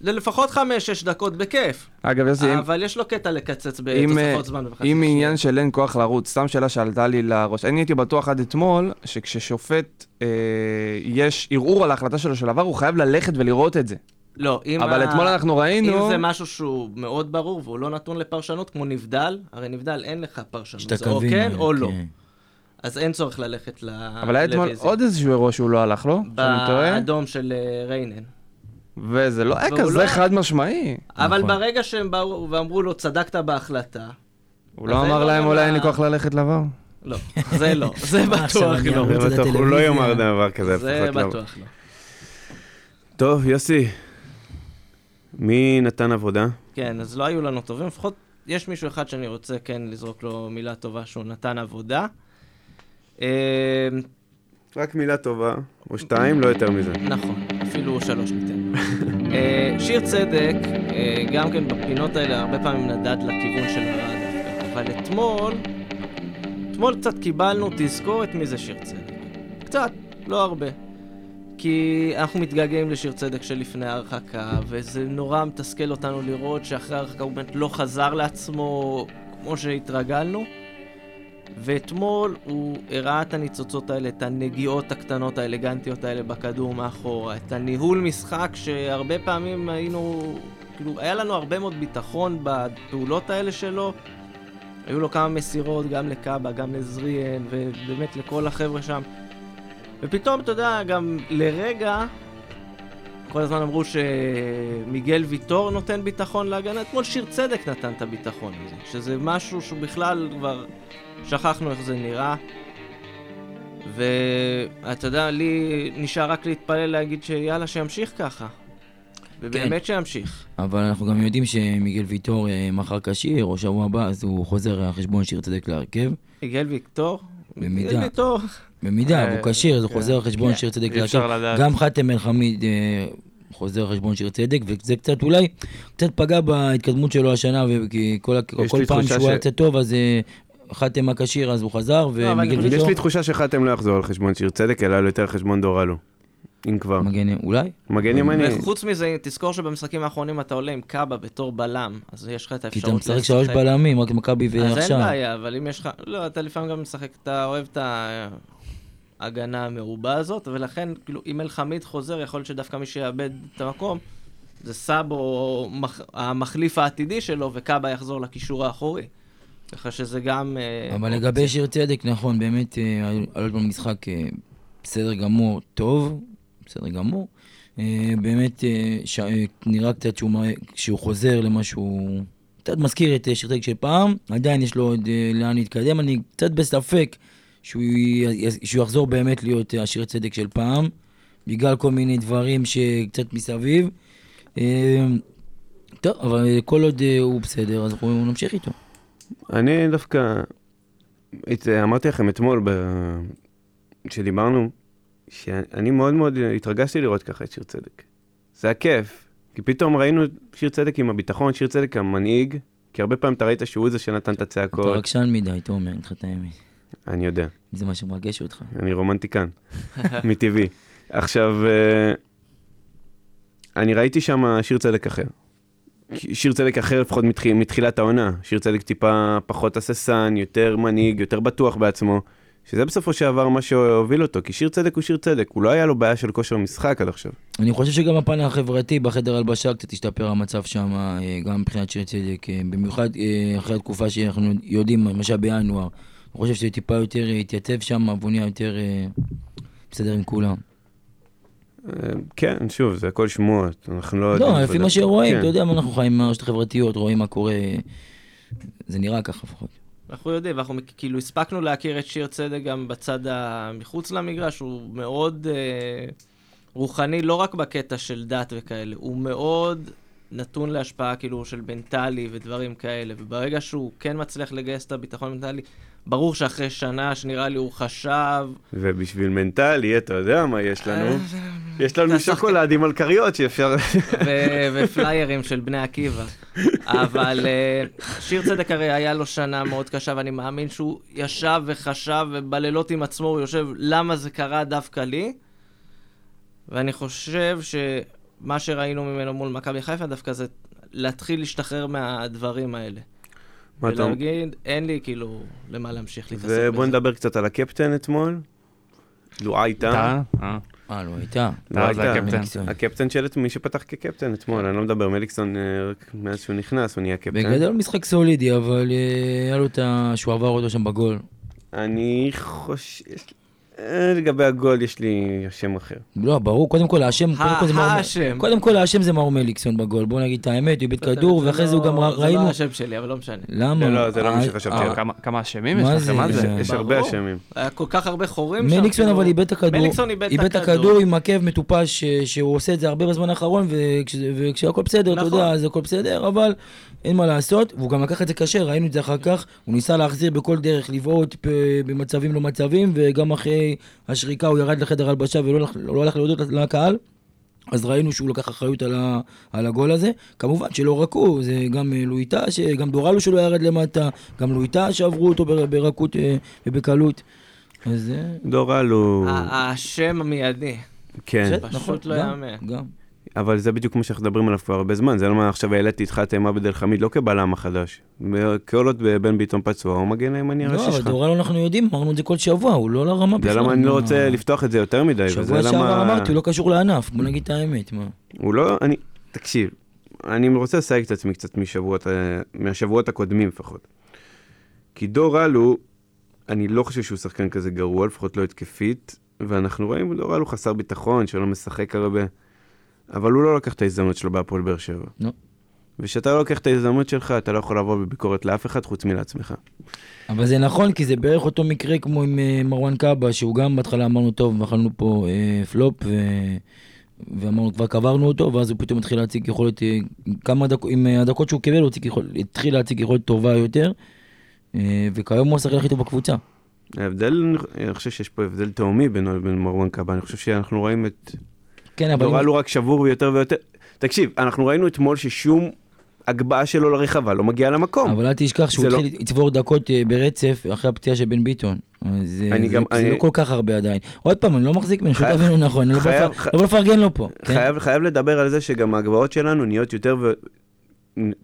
זה לפחות חמש-שש דקות בכיף. אגב, יוסי, אם- אבל יש לו קטע לקצץ אם, אה, בתוספות זמן במחצית אם. עניין של אין כוח לרוץ, סתם שאלה שעלתה לי לראש. אני הייתי בטוח עד אתמול, שכששופט אה, יש ערעור על ההחלטה שלו של עבר, הוא חייב ללכת ולראות את זה. לא, אם אבל ה- אתמול אנחנו ראינו... אם זה משהו שהוא מאוד ברור והוא לא נתון לפרשנות, כמו נבדל, הרי נבדל אין לך פרשנות, זה או כן אה, או לא. אז אין צורך ללכת ל... אבל היה אתמול. עוד איזשהו אירוע שהוא לא הלך לו, שאני טועה, באדום של אה, ריינן. וזה לא היה כזה לא- חד משמעי. אבל נכון. ברגע שהם באו ואמרו לו, צדקת בהחלטה, הוא לא אמר לו להם אולי אין לי כוח ללכת לעבר. לא, זה לא, זה מה, עכשיו בטוח לא. זה בטוח, הוא לא לטלוויזיה. יאמר דבר כזה זה. לא. בטוח לא. טוב, יוסי, מי נתן עבודה? כן, אז לא היו לנו טובים, לפחות יש מישהו אחד שאני רוצה כן לזרוק לו מילה טובה שהוא נתן עבודה. אה, רק מילה טובה, או שתיים, לא יותר מזה. נכון, אפילו שלוש ניתן. אה, שיר צדק, אה, גם כן בפינות האלה הרבה פעמים נדד לכיוון של הרע דווקא, אבל אתמול, אתמול קצת קיבלנו תזכורת מי זה שיר צדק. קצת, לא הרבה. כי אנחנו מתגעגעים לשיר צדק שלפני ההרחקה, וזה נורא מתסכל אותנו לראות שאחרי ההרחקה הוא באמת לא חזר לעצמו כמו שהתרגלנו. ואתמול הוא הראה את הניצוצות האלה, את הנגיעות הקטנות האלגנטיות האלה בכדור מאחורה, את הניהול משחק שהרבה פעמים היינו, כאילו, היה לנו הרבה מאוד ביטחון בפעולות האלה שלו. היו לו כמה מסירות, גם לקאבה, גם לזריאן, ובאמת לכל החבר'ה שם. ופתאום, אתה יודע, גם לרגע, כל הזמן אמרו שמיגל ויטור נותן ביטחון להגנה, אתמול שיר צדק נתן את הביטחון הזה, שזה משהו שהוא בכלל כבר שכחנו איך זה נראה. ואתה יודע, לי נשאר רק להתפלל להגיד שיאללה, שימשיך ככה. ובאמת כן. שימשיך. אבל אנחנו גם יודעים שמיגל ויטור אה, מחר כשיר, או שבוע הבא, אז הוא חוזר על חשבון שיר צדק להרכב. מיגל ויטור? במידה. מיגל ויטור. במידה, הוא אה, כשיר, אז הוא כן. חוזר על חשבון כן. שיר צדק להרכב. גם חאתם אל-חמיד אה, חוזר על חשבון שיר צדק, וזה קצת אולי, קצת פגע בהתקדמות שלו השנה, כי כל, כל פעם שהוא היה קצת טוב, אז חתם הכשיר, אז הוא חזר, לא, ומיגל ויטור... יש לי תחושה שחתם לא יחזור על חשבון שיר צדק, אלא יותר על חשבון דורלו. אם כבר. מגן, אולי? מגן ימני. וחוץ מזה, תזכור שבמשחקים האחרונים אתה עולה עם קאבה בתור בלם, אז יש לך את האפשרות... כי אתה משחק שלוש בלמים, רק מכבי ועכשיו. אז אין בעיה, אבל אם יש לך... לא, אתה לפעמים גם משחק, אתה אוהב את ההגנה המרובה הזאת, ולכן, כאילו, אם אלחמיד חוזר, יכול להיות שדווקא מי שיאבד את המקום, זה סאבו, המחליף העתידי שלו, וקאבה יחזור לקישור האחורי. ככה שזה גם... אה, אבל לגבי שיר צדק, נכון, באמת, עלות אה, במשחק אה, בסדר גמור, טוב, בסדר גמור. באמת, ש... נראה קצת שהוא, שהוא חוזר למה שהוא... קצת מזכיר את שיר צדק של פעם, עדיין יש לו עוד לאן להתקדם, אני קצת בספק שהוא, שהוא יחזור באמת להיות השיר צדק של פעם, בגלל כל מיני דברים שקצת מסביב. טוב, אבל כל עוד הוא בסדר, אז אנחנו נמשיך איתו. אני דווקא, אמרתי לכם אתמול, כשדיברנו, שאני מאוד מאוד התרגשתי לראות ככה את שיר צדק. זה היה כיף, כי פתאום ראינו את שיר צדק עם הביטחון, שיר צדק המנהיג, כי הרבה פעמים אתה ראית שהוא זה שנתן את הצעקות. אתה רגשן מדי, תומר, אני לך את האמת. אני יודע. זה מה שמרגש אותך. אני רומנטיקן, מטבעי. עכשיו, אה, אני ראיתי שם שיר צדק אחר. שיר צדק אחר לפחות מתח... מתחילת העונה, שיר צדק טיפה פחות הססן, יותר מנהיג, יותר בטוח בעצמו, שזה בסופו של דבר מה שהוביל אותו, כי שיר צדק הוא שיר צדק, הוא לא היה לו בעיה של כושר משחק עד עכשיו. אני חושב שגם הפן החברתי בחדר הלבשה קצת השתפר המצב שם, אה, גם מבחינת שיר צדק, אה, במיוחד אה, אחרי התקופה שאנחנו יודעים, למשל בינואר, אני חושב שזה טיפה יותר התייצב שם, והוא נהיה יותר בסדר עם כולם. כן, שוב, זה הכל שמועות, אנחנו לא יודעים... לא, לפי מה שרואים, כן. אתה יודע, אנחנו חיים מהרשת החברתיות, רואים מה קורה, זה נראה ככה לפחות. אנחנו יודעים, אנחנו כאילו הספקנו להכיר את שיר צדק גם בצד המחוץ למגרש, הוא מאוד אה, רוחני, לא רק בקטע של דת וכאלה, הוא מאוד נתון להשפעה כאילו של מנטלי ודברים כאלה, וברגע שהוא כן מצליח לגייס את הביטחון המנטלי, ברור שאחרי שנה שנראה לי הוא חשב... ובשביל מנטלי, אתה יודע מה יש לנו? אה, יש לנו שוקולדים על כריות שאפשר... ופליירים של בני עקיבא. אבל אה, שיר צדק הרי היה לו שנה מאוד קשה, ואני מאמין שהוא ישב וחשב, ובלילות עם עצמו הוא יושב, למה זה קרה דווקא לי? ואני חושב שמה שראינו ממנו מול מכבי חיפה דווקא זה להתחיל להשתחרר מהדברים האלה. ולהגיד, אין לי כאילו למה להמשיך להתעסק בזה. ובוא נדבר קצת על הקפטן אתמול. לו הייתה. אה, אה לו הייתה. לא הייתה. הקפטן של מי שפתח כקפטן אתמול, אני לא מדבר, מליקסון, אה, מאז שהוא נכנס, הוא נהיה קפטן. בגדול משחק סולידי, אבל אה, היה לו את ה... שהוא עבר אותו שם בגול. אני חושב... אה, לגבי הגול יש לי שם אחר. לא, ברור, קודם כל האשם, קודם כל האשם זה מאור מליקסון בגול, בוא נגיד את האמת, הוא איבד כדור, ואחרי זה הוא גם ראינו... זה לא האשם שלי, אבל לא משנה. למה? לא, זה לא מה שחשבתי. כמה אשמים יש לכם? מה זה? יש הרבה אשמים. היה כל כך הרבה חורים שם. מליקסון אבל איבד את הכדור. מליקסון איבד את הכדור עם עקב מטופש, שהוא עושה את זה הרבה בזמן האחרון, וכשהכל בסדר, אתה יודע, אז הכל בסדר, אבל אין מה לעשות, והוא גם לקח את זה קשה, ראינו את זה אחר כך, הוא ניסה להחזיר בכל דרך, לבעוט במצבים לא מצבים, וגם אחרי השריקה הוא ירד לחדר הלבשה ולא הלך, לא הלך להודות לקהל. אז ראינו שהוא לקח אחריות על, ה, על הגול הזה. כמובן שלא רק הוא, זה גם אה, לואיטה, גם דורלו שלו ירד למטה, גם לואיטה שעברו אותו ברכות אה, ובקלות. אז אה, דורל הוא... ה- השם המיידי. כן. פשוט נכון, לא גם, יאמן. גם. אבל זה בדיוק מה שאנחנו מדברים עליו כבר הרבה זמן, זה למה עכשיו העליתי איתך את אימה בדל חמיד, לא כבלם החדש. כל עוד בן ביטון פצוע, הוא מגן הימני לא, הראשי אבל שלך. דורל אנחנו יודעים, אמרנו את זה כל שבוע, הוא לא לרמה בכלל. זה למה אני לא רוצה לפתוח את זה יותר מדי, וזה שבוע שעבר למה... אמרתי, הוא לא קשור לענף, בוא נגיד את האמת, מה. הוא לא, אני, תקשיב, אני רוצה לסייג את עצמי קצת משבועות, מהשבועות הקודמים לפחות. כי דור אלו, אני לא חושב שהוא שחקן כזה גרוע, לפחות לא התקפית, ואנחנו רואים דור אלו חסר ביטחון, שלא משחק הרבה, אבל הוא לא לקח את ההזדמנות שלו בהפועל באר שבע. לא. וכשאתה לא לוקח את ההזדמנות שלך, אתה לא יכול לבוא בביקורת לאף אחד חוץ מלעצמך. אבל זה נכון, כי זה בערך אותו מקרה כמו עם אה, מרואן קאבה, שהוא גם בהתחלה אמרנו, טוב, אכלנו פה אה, פלופ, ו... ואמרנו, כבר קברנו אותו, ואז הוא פתאום התחיל להציג יכולת, אה, כמה דקות, עם אה, הדקות שהוא קיבל, הוא יכול, התחיל להציג יכולת טובה יותר, אה, וכיום הוא השחקן הכי טוב בקבוצה. ההבדל, אני חושב שיש פה הבדל תהומי בינו לבין מרואן קאבה, אני חושב שאנחנו רואים את כן, אבל... אם- אלו רק שבור יותר ויותר. תקשיב, אנחנו ראינו אתמול ששום הגבהה שלו לרחבה לא מגיעה למקום. אבל אל תשכח שהוא זה לא- התחיל לצבור דקות אה, ברצף אחרי הפציעה של בן ביטון. אז אה, אני זה, גם- זה אני- לא כל כך הרבה עדיין. עוד פעם, אני לא מחזיק ממנו, חייב- תבינו נכון, אני לא חייב- לא בא לפרגן לו פה. כן? חייב, חייב לדבר על זה שגם ההגבהות שלנו נהיות יותר ו...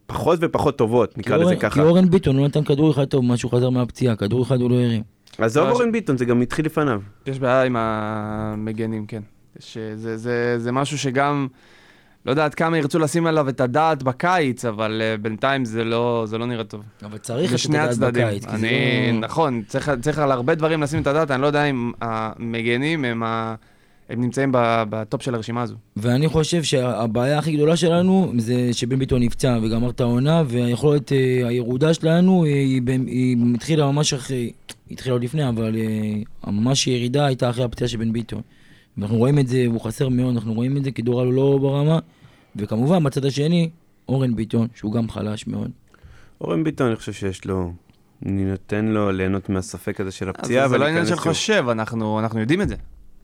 פחות ופחות טובות, נקרא לזה ככה. כי אורן ביטון לא נתן כדור אחד טוב, משהו חזר מהפציעה, כדור אחד הוא לא הרים. עזוב אה, אורן ביטון, זה גם התחיל לפניו. יש בעיה עם המגנים, כן. שזה זה, זה משהו שגם, לא יודע עד כמה ירצו לשים עליו את הדעת בקיץ, אבל uh, בינתיים זה לא, זה לא נראה טוב. אבל צריך את הדעת הצדדים. בקיץ. זה אני, לא- נכון, צריך, צריך על הרבה דברים לשים את הדעת, אני לא יודע אם המגנים הם, ה, הם נמצאים בטופ של הרשימה הזו. ואני חושב שהבעיה הכי גדולה שלנו זה שבן ביטון נפצע וגמר את העונה, והיכולת אה, הירודה שלנו היא, היא, במ- היא התחילה ממש אחרי, היא התחילה עוד לפני, אבל אה, ממש ירידה הייתה אחרי הפציעה של בן ביטון. ואנחנו רואים את זה, הוא חסר מאוד, אנחנו רואים את זה כי דורל הוא לא ברמה, וכמובן בצד השני, אורן ביטון, שהוא גם חלש מאוד. אורן ביטון, אני חושב שיש לו... אני נותן לו ליהנות מהספק הזה של הפציעה. אז זה לא עניין של. חושב, אנחנו, אנחנו יודעים את זה.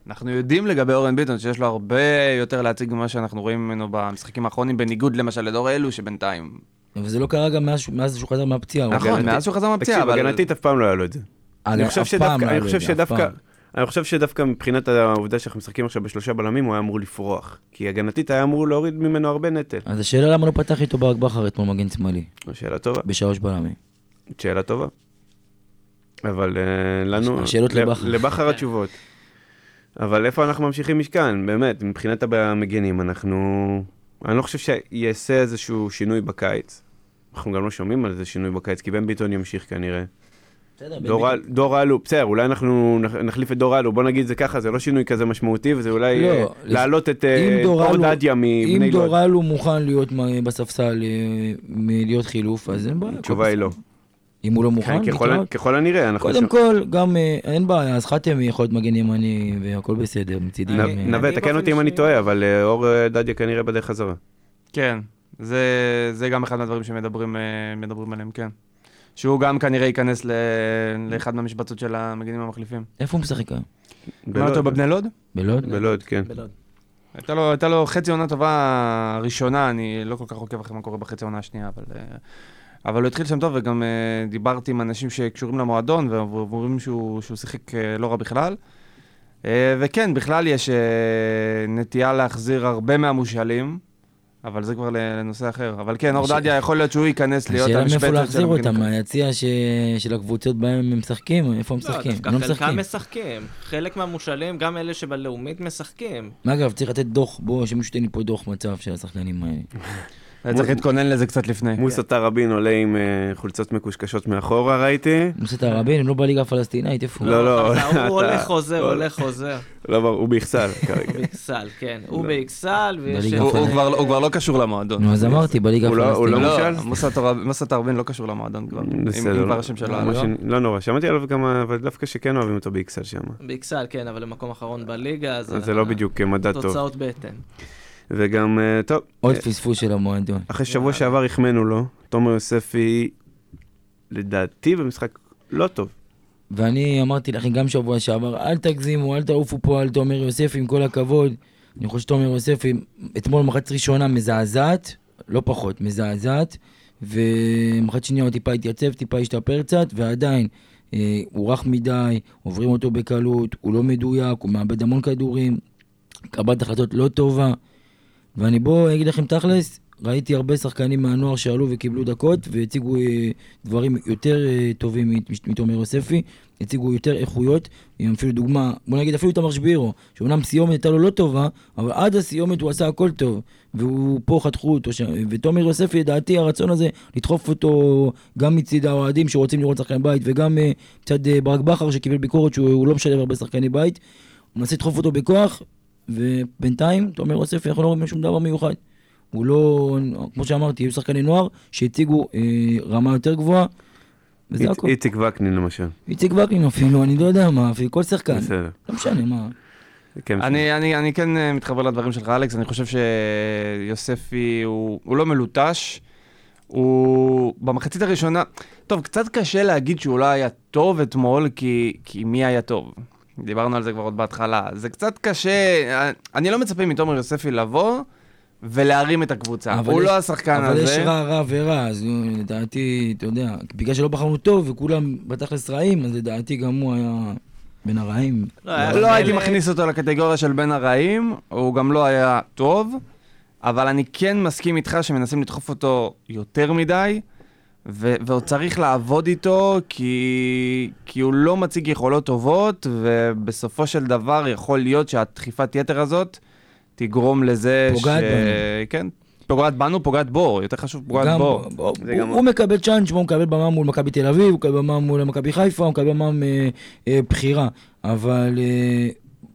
אנחנו יודעים לגבי אורן ביטון שיש לו הרבה יותר להציג ממה שאנחנו רואים ממנו במשחקים האחרונים, בניגוד למשל לדור אלו שבינתיים. אבל זה לא קרה גם מאז, מאז שהוא חזר מהפציעה. נכון. מאז שהוא חזר מהפציעה, תקשיב, אבל... הגנתית אף פעם לא היה לו את זה. אני אגב, חושב שדווקא, אני חושב שדווקא, מבחינת העובדה שאנחנו משחקים עכשיו בשלושה בלמים, הוא היה אמור לפרוח. כי הגנתית היה אמור להוריד ממנו הרבה נטל. אז השאלה למה לא פתח איתו ברק בכר אתמול מגן שמאלי, שאלה טובה, בשלוש בלמים. שאלה טובה. אבל אה, לנו, השאלות לבכר. לבכר התשובות. אבל איפה אנחנו ממשיכים משכן? באמת, מבחינת המגנים, אנחנו... אני לא חושב שיעשה איזשהו שינוי בקיץ. אנחנו גם לא שומעים על איזה שינוי בקיץ, כי בן ביטון ימשיך כנראה. דור אל- דור אלו, בסדר, אולי אנחנו נח- נחליף את דור אלו, בוא נגיד את זה ככה, זה לא שינוי כזה משמעותי, וזה אולי לא, אה, להעלות את אם אה, דור אלו- מבני אם לוד. דורל הוא מוכן להיות בספסל, אה, להיות חילוף, אז אין בעיה. התשובה היא לא. אם הוא לא מוכן, כן, ככל-. ככל הנראה, אנחנו... קודם שם- כל, גם אה, אין בעיה, אז חתם יכול להיות מגן ימני והכל בסדר מצידי. נווה, תקן אותי אם אני טועה, אבל אור דדיה כנראה בדרך חזרה. כן, זה, זה גם אחד מהדברים שמדברים מדברים עליהם, כן. שהוא גם כנראה ייכנס ל, לאחד מהמשבצות של המגינים המחליפים. איפה הוא משחק היום? מה אותו בבני לוד? בלוד? בלוד, כן. בלוד. הייתה לו, הייתה לו חצי עונה טובה ראשונה, אני לא כל כך עוקב אחרי מה קורה בחצי העונה השנייה, אבל, אה, אבל הוא התחיל שם טוב, וגם אה, דיברתי עם אנשים שקשורים למועדון, ואומרים שהוא, שהוא שיחק אה, לא רע בכלל. אה, וכן, בכלל יש אה, נטייה להחזיר הרבה מהמושאלים, אבל זה כבר לנושא אחר. אבל כן, אור הש- דדיה יכול להיות שהוא ייכנס להיות השאלה המשבצת מאיפה של להחזיר. אותם, מהיציע ש- של הקבוצות בהם הם משחקים? איפה הם לא, משחקים? דווקא לא חלקם משחקים. חלק מהמושאלים, גם אלה שבלאומית משחקים. אגב, צריך לתת דוח, בוא, שמישהו ייתן לי פה דוח מצב של השחקנים האלה. צריך להתכונן לזה קצת לפני. מוסא טראבין עולה עם אה, חולצות מקושקשות מאחורה, ראיתי. נוסעת הרבין, הם לא בליגה הפלסטינאית, איפה הוא? לא, לא. הוא אתה- הולך חוזר, הולך חוזר. לא, ברור, הוא באכסל כרגע. באכסל, כן. הוא באכסל, ויש... הוא- הוא. כבר- הוא כבר לא קשור למועדון. נו, אז אמרתי, בליגה הוא לא- הוא לא. מושל? מוסא מוסא תרבין לא קשור למועדון כבר. בסדר, לא-. לא, לא נורא, שמעתי עליו גם, אבל דווקא שכן אוהבים אותו באכסל שם. באכסל, כן, אבל למקום אחרון בליגה, אז... אז זה לא בדיוק מדד טוב. תוצאות בטן. וגם, אה, טוב, עוד אה, פספוס של המועדון. אחרי שבוע שעבר החמאנו לו, תומר יוספי, לדעתי במשחק לא טוב. ואני אמרתי לכם גם שבוע שעבר, אל תגזימו, אל תעופו פה על תומר יוסף, עם כל הכבוד. אני חושב שתומר יוסף אתמול מחצית ראשונה מזעזעת, לא פחות, מזעזעת, ומחצית שנייה הוא טיפה התייצב, טיפה השתפר קצת, ועדיין, אה, הוא רך מדי, עוברים אותו בקלות, הוא לא מדויק, הוא מאבד המון כדורים, קבלת החלטות לא טובה. ואני בוא אגיד לכם תכלס, ראיתי הרבה שחקנים מהנוער שעלו וקיבלו דקות והציגו אה, דברים יותר אה, טובים מת- מתומר יוספי, הציגו יותר איכויות, עם אפילו דוגמה, בוא נגיד אפילו תמר שבירו, שאומנם סיומת הייתה לו לא טובה, אבל עד הסיומת הוא עשה הכל טוב, והוא פה חתכו אותו שם, ותומר יוספי לדעתי הרצון הזה לדחוף אותו גם מצד האוהדים שרוצים לראות שחקני בית וגם אה, מצד ברק בכר שקיבל ביקורת שהוא הוא לא משלב הרבה שחקני בית, הוא מנסה לדחוף אותו בכוח, ובינתיים תומר יוספי אנחנו לא רואים שום דבר מיוחד. הוא לא, כמו שאמרתי, היו שחקני נוער שהציגו אה, רמה יותר גבוהה, וזה הכל. איציק וקנין למשל. איציק וקנין אפילו, אני לא יודע מה, אפילו כל שחקן. בסדר. לא משנה, מה. כן, אני, אני, אני כן אה, מתחבר לדברים שלך, אלכס, אני חושב שיוספי הוא, הוא לא מלוטש. הוא במחצית הראשונה, טוב, קצת קשה להגיד שהוא לא היה טוב אתמול, כי, כי מי היה טוב? דיברנו על זה כבר עוד בהתחלה. זה קצת קשה, אני לא מצפה מתומר יוספי לבוא ולהרים את הקבוצה. אבל הוא יש- לא השחקן אבל יש הזה. רע, רע ורע, אז לדעתי, אתה יודע, בגלל שלא בחרנו טוב וכולם בתכלס רעים, אז לדעתי גם הוא היה בין הרעים. לא, היה לא הייתי מכניס אותו לקטגוריה של בין הרעים, הוא גם לא היה טוב, אבל אני כן מסכים איתך שמנסים לדחוף אותו יותר מדי, ו- ועוד צריך לעבוד איתו, כי, כי הוא לא מציג יכולות טובות, ובסופו של דבר יכול להיות שהדחיפת יתר הזאת תגרום לזה פוגעת בנו. כן, פוגעת בנו, פוגעת בו, יותר חשוב פוגעת גם, בו. הוא, גם- הוא מקבל צ'אנס, הוא מקבל במה מול מכבי תל אביב, הוא מקבל במה מול מכבי חיפה, הוא מקבל במה אה, אה, בחירה. אבל אה,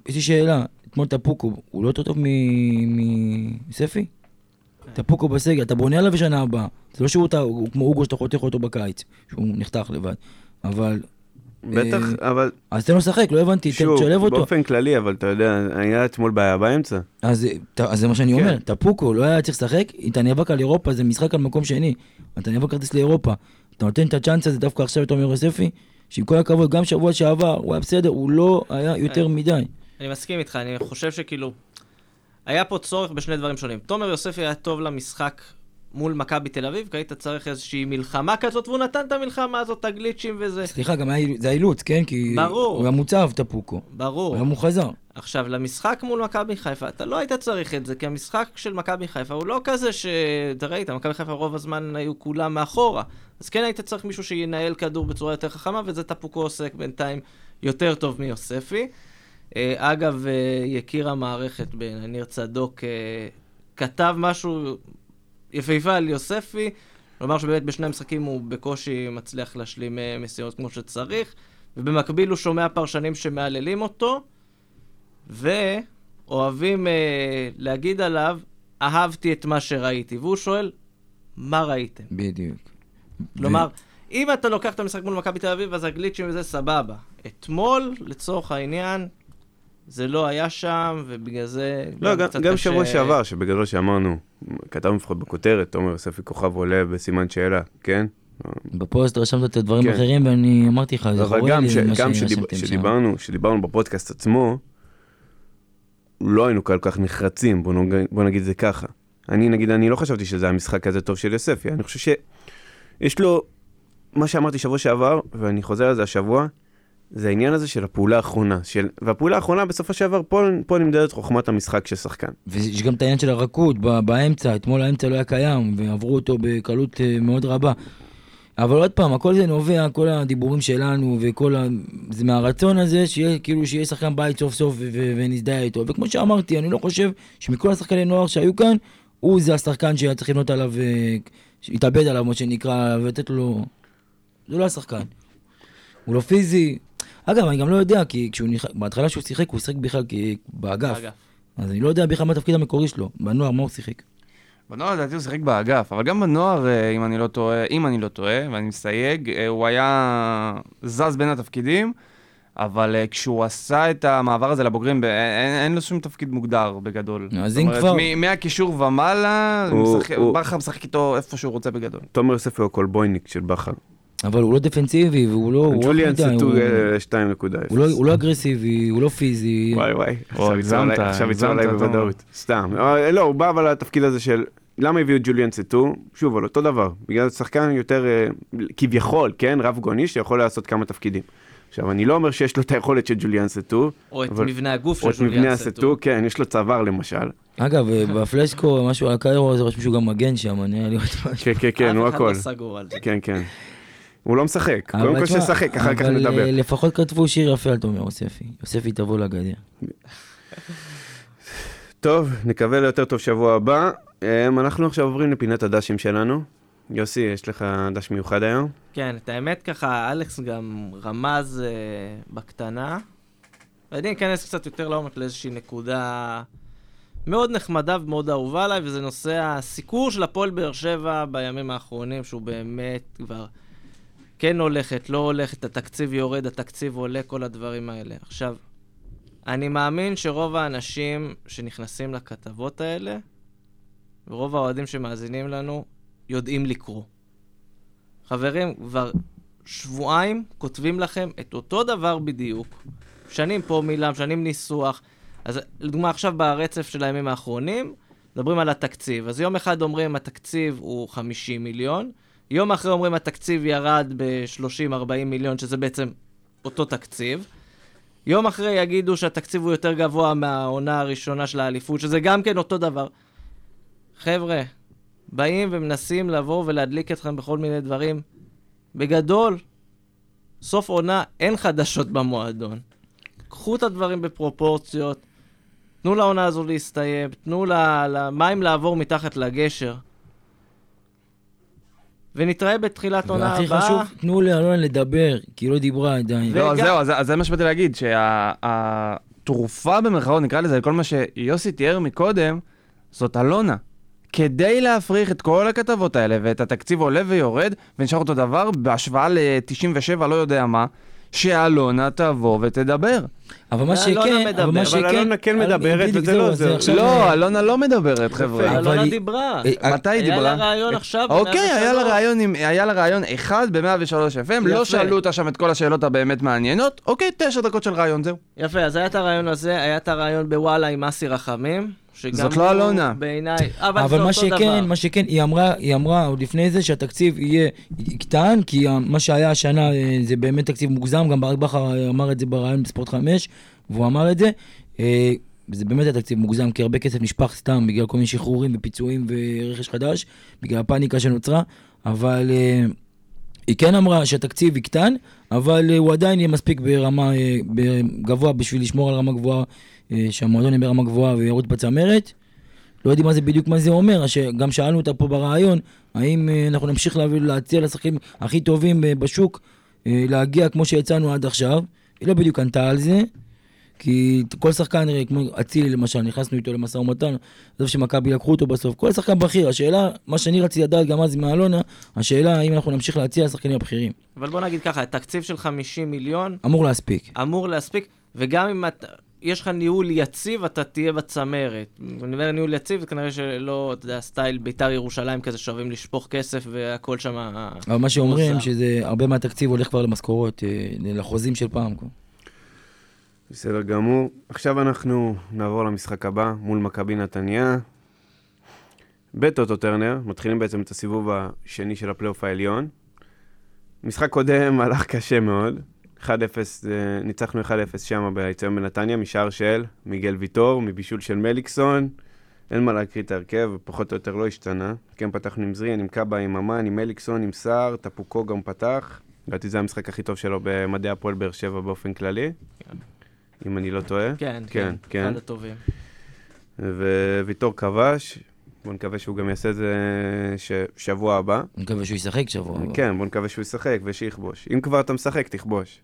יש לי שאלה, אתמול טפוקו, הוא לא יותר טוב מ- מספי? טפוקו בסגל, אתה בונה עליו בשנה הבאה. זה לא שהוא אתה- הוא כמו אוגו שאתה חותך אותו בקיץ, שהוא נחתך לבד. אבל, בטח, אה, אבל אז תן לו לשחק, לא הבנתי, תן- שוב, תשלב אותו. באופן כללי, אבל אתה יודע, היה אתמול בעיה באמצע. אז, ת- אז זה מה שאני כן. אומר, טפוקו לא היה צריך לשחק, אתה נאבק על אירופה, זה משחק על מקום שני, אתה נאבק כרטיס לאירופה, אתה נותן את הצ'אנס הזה דווקא עכשיו לתומר יוספי, שעם כל הכבוד, גם שבוע שעבר, הוא היה בסדר, הוא לא היה יותר מדי. אני מסכים איתך, אני חושב שכאילו... היה פה צורך בשני דברים שונים. תומר יוספי היה טוב למשחק מול מכבי תל אביב, כי היית צריך איזושהי מלחמה כזאת, והוא נתן את המלחמה הזאת, את הגליצ'ים וזה. סליחה, גם היה, זה האילוץ, כן? כי ברור. הוא היה מוצב, טפוקו. הוא ברור. היה מוחזר. עכשיו, למשחק מול מכבי חיפה, אתה לא היית צריך את זה, כי המשחק של מכבי חיפה הוא לא כזה ש... אתה ראית, מכבי חיפה רוב הזמן היו כולם מאחורה. אז כן היית צריך מישהו שינהל כדור בצורה יותר חכמה, וזה טפוקו עוסק בינתיים יותר טוב מיוספי. אה, אגב, אה, יקיר המערכת, בין- ניר צדוק, אה, כתב משהו יפהפה על יוספי, כלומר שבאמת בשני המשחקים הוא בקושי מצליח להשלים משימות כמו שצריך, ובמקביל הוא שומע פרשנים שמהללים אותו, ואוהבים אה, להגיד עליו, אהבתי את מה שראיתי. והוא שואל, מה ראיתם? בדיוק. כלומר, אם אתה לוקח את המשחק מול מכבי תל אביב, אז הגליצ'ים וזה סבבה. אתמול, לצורך העניין, זה לא היה שם, ובגלל זה לא, גם, קצת גם קשה- שבוע שעבר, שבגדול שאמרנו, כתבנו לפחות בכותרת, תומר יוספי כוכב עולה בסימן שאלה, כן? בפוסט רשמת את הדברים כן. האחרים, ואני אמרתי לך, זה אבל חורה גם, לי ש, מה גם שדיב, שרשמתם שם. שדיברנו, שדיברנו בפודקאסט עצמו, לא היינו כל כך נחרצים, בוא, נג, בוא נגיד זה ככה. אני נגיד, אני לא חשבתי שזה המשחק כזה טוב של יוספי, אני חושב שיש לו, מה שאמרתי שבוע שעבר, ואני חוזר על זה השבוע, זה העניין הזה של הפעולה האחרונה, של, והפעולה האחרונה בסופו של דבר, פה, פה נמדדת חוכמת המשחק של שחקן. ויש גם את העניין של הרכות באמצע, אתמול האמצע לא היה קיים, ועברו אותו בקלות אה, מאוד רבה. אבל עוד פעם, הכל זה נובע, כל הדיבורים שלנו, וכל ה... זה מהרצון הזה, שיהיה כאילו שיהיה שחקן בית סוף סוף ו- ונזדהה איתו. וכמו שאמרתי, אני לא חושב שמכל השחקני נוער שהיו כאן, הוא זה השחקן שהיה צריך לבנות עליו, אה, להתאבד עליו, מה שנקרא, ולתת לו... זה לא השחקן. הוא לא פיזי. אגב, אני גם לא יודע, כי כשהוא נכ... בהתחלה שהוא שיחק, הוא שיחק בכלל כ- באגף. אגב. אז אני לא יודע בכלל מה התפקיד המקורי שלו, בנוער, מה הוא שיחק. בנוער לדעתי הוא שיחק באגף, אבל גם בנוער, אה, אם אני לא טועה, אם אני לא טועה, ואני מסייג, אה, הוא היה זז בין התפקידים, אבל אה, כשהוא עשה את המעבר הזה לבוגרים, ב- אין, אין לו שום תפקיד מוגדר בגדול. אז אם כבר- מהקישור ומעלה, הוא- משחק- הוא- בכר משחק איתו איפה שהוא רוצה בגדול. תומר יוספי הוא הקולבויניק של בכר. אבל הוא לא דפנסיבי, והוא לא... הוא רך ג'וליאן אה, 2.0. הוא לא- הוא לא אגרסיבי, הוא לא פיזי. וואי וואי, עכשיו הגזמת, עליי-. בוודאות. סתם. אה, לא, הוא בא אבל לתפקיד הזה של למה הביאו את ג'וליאן סטו? שוב, על אותו דבר, בגלל שחקן יותר, אה, כביכול, כן, רב גוני, שיכול לעשות כמה תפקידים. עכשיו, אני לא אומר שיש לו את היכולת של ג'וליאן סטו, או את אבל- מבנה הגוף של או את מבנה ג'וליאן הסטו, סטו. כן, יש לו צוואר למשל. אגב, אה, בפלשקו, משהו על הקיירו, זה רשום שהוא גם מגן שם, נראה לי עוד משהו. כן, כן, כן, הוא אף אחד הכל. לא סגור על זה. כן, כן. הוא לא משחק, אבל קודם כל שישחק, אחר כך אבל, נדבר. אה, לפחות כתבו שיר יפה על תומר יוספי. יוספי תבוא לגדר. טוב, נקווה ליותר טוב שבוע הבא. אמ, אנחנו עכשיו עוברים לפינת הדשים שלנו. יוסי, יש לך דש מיוחד היום? כן, את האמת ככה, אלכס גם רמז אה, בקטנה. ואני אכנס קצת יותר לעומק לאיזושהי נקודה מאוד נחמדה ומאוד אהובה עליי, וזה נושא הסיקור של הפועל באר שבע בימים האחרונים, שהוא באמת כבר כן הולכת, לא הולכת, התקציב יורד, התקציב עולה, כל הדברים האלה. עכשיו, אני מאמין שרוב האנשים שנכנסים לכתבות האלה, ורוב האוהדים שמאזינים לנו, יודעים לקרוא. חברים, כבר שבועיים כותבים לכם את אותו דבר בדיוק. משנים פה מילה, משנים ניסוח. אז לדוגמה, עכשיו ברצף של הימים האחרונים, מדברים על התקציב. אז יום אחד אומרים התקציב הוא 50 מיליון, יום אחרי אומרים התקציב ירד ב-30-40 מיליון, שזה בעצם אותו תקציב. יום אחרי יגידו שהתקציב הוא יותר גבוה מהעונה הראשונה של האליפות, שזה גם כן אותו דבר. חבר'ה, באים ומנסים לבוא ולהדליק אתכם בכל מיני דברים. בגדול, סוף עונה, אין חדשות במועדון. קחו את הדברים בפרופורציות, תנו לעונה הזו להסתיים, תנו למים לעבור מתחת לגשר. ונתראה בתחילת עונה והכי הבאה. חשוב, תנו לאלונה לדבר, כי היא לא דיברה עדיין. לא, וגם- זהו, אז זה מה שבאתי להגיד, שהתרופה במרכאות, נקרא לזה, כל מה שיוסי תיאר מקודם, זאת אלונה. כדי להפריך את כל הכתבות האלה, ואת התקציב עולה ויורד, ונשאר אותו דבר, בהשוואה ל-97, לא יודע מה, שאלונה תבוא ותדבר. אבל מה שכן, אבל מה אבל שכן... אלונה כן מדברת, וזה לא עוזר. לא, אלונה לא מדברת, חבר'ה. אבל אלונה דיברה. אה, מתי היא היה דיברה? לה רעיון עכשיו אוקיי, היה לה ב-103. רעיון עם- היה לה רעיון אחד ב-103 FM, לא. שאלו אותה שם את כל השאלות הבאמת מעניינות, אוקיי, תשע דקות של רעיון, זהו. יפה, אז היה את הרעיון הזה, היה את הרעיון בוואלה עם אסי רחמים. שגם זאת לא אלונה. בעיניי, אבל, אבל זה מה אותו שכן, דבר. מה שכן, היא אמרה, היא אמרה עוד לפני זה שהתקציב יהיה קטן, כי מה שהיה השנה אה, זה באמת תקציב מוגזם, גם ברק בכר אמר את זה ברעיון בספורט 5, והוא אמר את זה. אה, זה באמת התקציב מוגזם, כי הרבה כסף נשפך סתם בגלל כל מיני שחרורים ופיצויים ורכש חדש, בגלל הפאניקה שנוצרה, אבל אה, היא כן אמרה שהתקציב יקטן, אבל אה, הוא עדיין יהיה מספיק ברמה אה, גבוה בשביל לשמור על רמה גבוהה, אה, שהמועדון יהיה ברמה גבוהה וירוץ בצמרת. לא יודעים מה זה בדיוק מה זה אומר, גם שאלנו אותה פה ברעיון, האם אה, אנחנו נמשיך להביא, להציע לשחקנים הכי טובים אה, בשוק אה, להגיע כמו שיצאנו עד עכשיו. היא לא בדיוק ענתה על זה, כי כל שחקן, אה, כמו אצילי למשל, נכנסנו איתו למשא ומתן, עזוב שמכבי לקחו אותו בסוף, כל שחקן בכיר, השאלה, מה שאני רציתי לדעת גם אז מאלונה, השאלה האם אנחנו נמשיך להציע לשחקנים הבכירים. אבל בוא נגיד ככה, תקציב של 50 מיליון אמור להספיק. אמור להספיק, וגם אם אתה, יש לך ניהול יציב, אתה תהיה בצמרת. אני אומר ניהול יציב, זה כנראה שלא, אתה יודע, סטייל בית"ר ירושלים כזה, שאוהבים לשפוך כסף והכל שם... אבל מה שאומרים. שזה הרבה מהתקציב הולך כבר למשכורות, אה, לחוזים של פעם. כבר. בסדר גמור. עכשיו אנחנו נעבור למשחק הבא מול מכבי נתניה. בטוטו טרנר, מתחילים בעצם את הסיבוב השני של הפלייאוף העליון. משחק קודם הלך קשה מאוד. 1-0, אה, ניצחנו 1-0 שם ביציון בנתניה, משער של מיגל ויטור, מבישול של מליקסון. אין מה להקריא את ההרכב, פחות או יותר לא השתנה. כן, פתחנו עם זריאן, עם קאבה, עם אמן, עם מליקסון, עם סער, טפוקו גם פתח. לדעתי זה המשחק הכי טוב שלו במדעי הפועל באר שבע באופן כללי. אם אני לא טועה. כן, כן, כן, כן. אחד הטובים. וויטור כבש, בוא נקווה שהוא גם יעשה את זה ש... שבוע הבא. אני מקווה שהוא ישחק שבוע. הבא. כן, בוא נקווה שהוא ישחק ושיכבוש. אם כבר אתה משחק, תכבוש.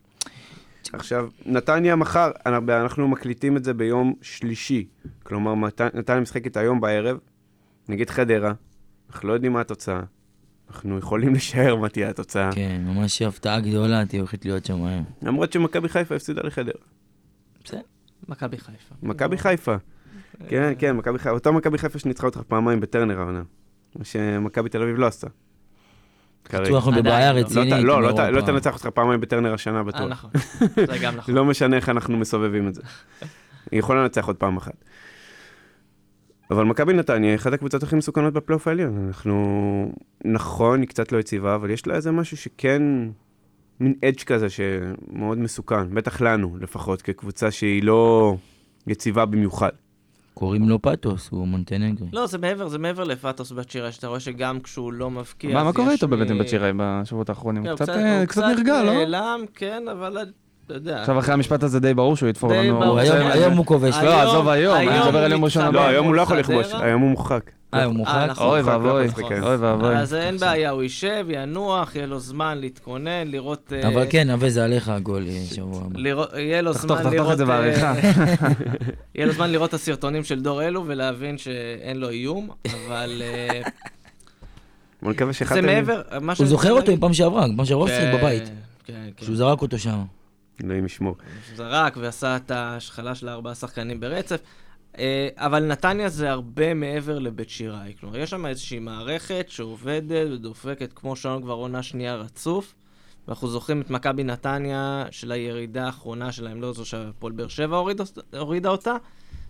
עכשיו, נתניה מחר, אנחנו מקליטים את זה ביום שלישי. כלומר, נתניה משחקת היום בערב, נגד חדרה. אנחנו לא יודעים מה התוצאה. אנחנו יכולים לשער מה תהיה התוצאה. כן, ממש הפתעה גדולה, תהיה הולכת להיות שם היום. למרות שמכבי חיפה הפסידה לחדרה. בסדר, מכבי חיפה. מכבי חיפה. כן, כן, מכבי חיפה. אותה מכבי חיפה שניצחה אותך פעמיים בטרנר העונה. מה שמכבי תל אביב לא עשתה. כרגע. אנחנו בבעיה לא. לא, רצינית. לא, לא, באירופה. לא תנצח אותך פעמיים בטרנר השנה אה, בטוח. נכון. זה גם נכון. לא משנה איך אנחנו מסובבים את זה. היא יכולה לנצח עוד פעם אחת. אבל מכבי נתניה היא אחת הקבוצות הכי מסוכנות בפלייאוף העליון. אנחנו, נכון, היא קצת לא יציבה, אבל יש לה איזה משהו שכן, מין אדג' כזה שמאוד מסוכן, בטח לנו לפחות, כקבוצה שהיא לא יציבה במיוחד. קוראים לו פתוס, הוא מונטנגרי. לא, זה מעבר, זה מעבר לפאטוס בצ'ירה, שאתה רואה שגם כשהוא לא מבקיע... מה מה קורה איתו באמת עם בת שיראי בשבועות האחרונים? הוא קצת, הוא אה, קצת נרגע, לא? נעלם, כן, אבל אתה יודע. עכשיו אחרי המשפט הזה די ברור שהוא יתפור לנו... הוא היום- הוא כובש. לא, עזוב היום, אני מדבר על הוא יום ראשון. הבא. לא, היום הוא לא יכול? לכבוש, היום הוא מורחק. אה, הוא אה, מורחק? נכון. אוי ואבוי, לא כן. אוי ואבוי. אז אין בעיה, הוא יישב, ינוח, יהיה לו זמן להתכונן, לראות... אה, אבל כן, נווה זה עליך הגול אה, שבוע הבא. לראות, יהיה לו תחתוך, זמן תחתוך לראות... את זה אה, בעריכה. יהיה לו זמן לראות את הסרטונים של דור אלו ולהבין שאין לו איום, אבל אה, בוא נקווה שאחד... זה מעבר, מה הוא זוכר אותו מפעם שעברה, פעם שעברה הוא שיחק כן, בבית. כן, כן. שהוא זרק אותו שם. אלוהים ישמור. זרק ועשה את ההשחלה של הארבעה שחקנים ברצף. אה, אבל נתניה זה הרבה מעבר לבית שיראי. כלומר, יש שם איזושהי מערכת שעובדת ודופקת כמו שעון כבר עונה שנייה רצוף. ואנחנו זוכרים את מכבי נתניה של הירידה האחרונה שלהם, לא זו שהפועל באר שבע הורידה, הורידה אותה.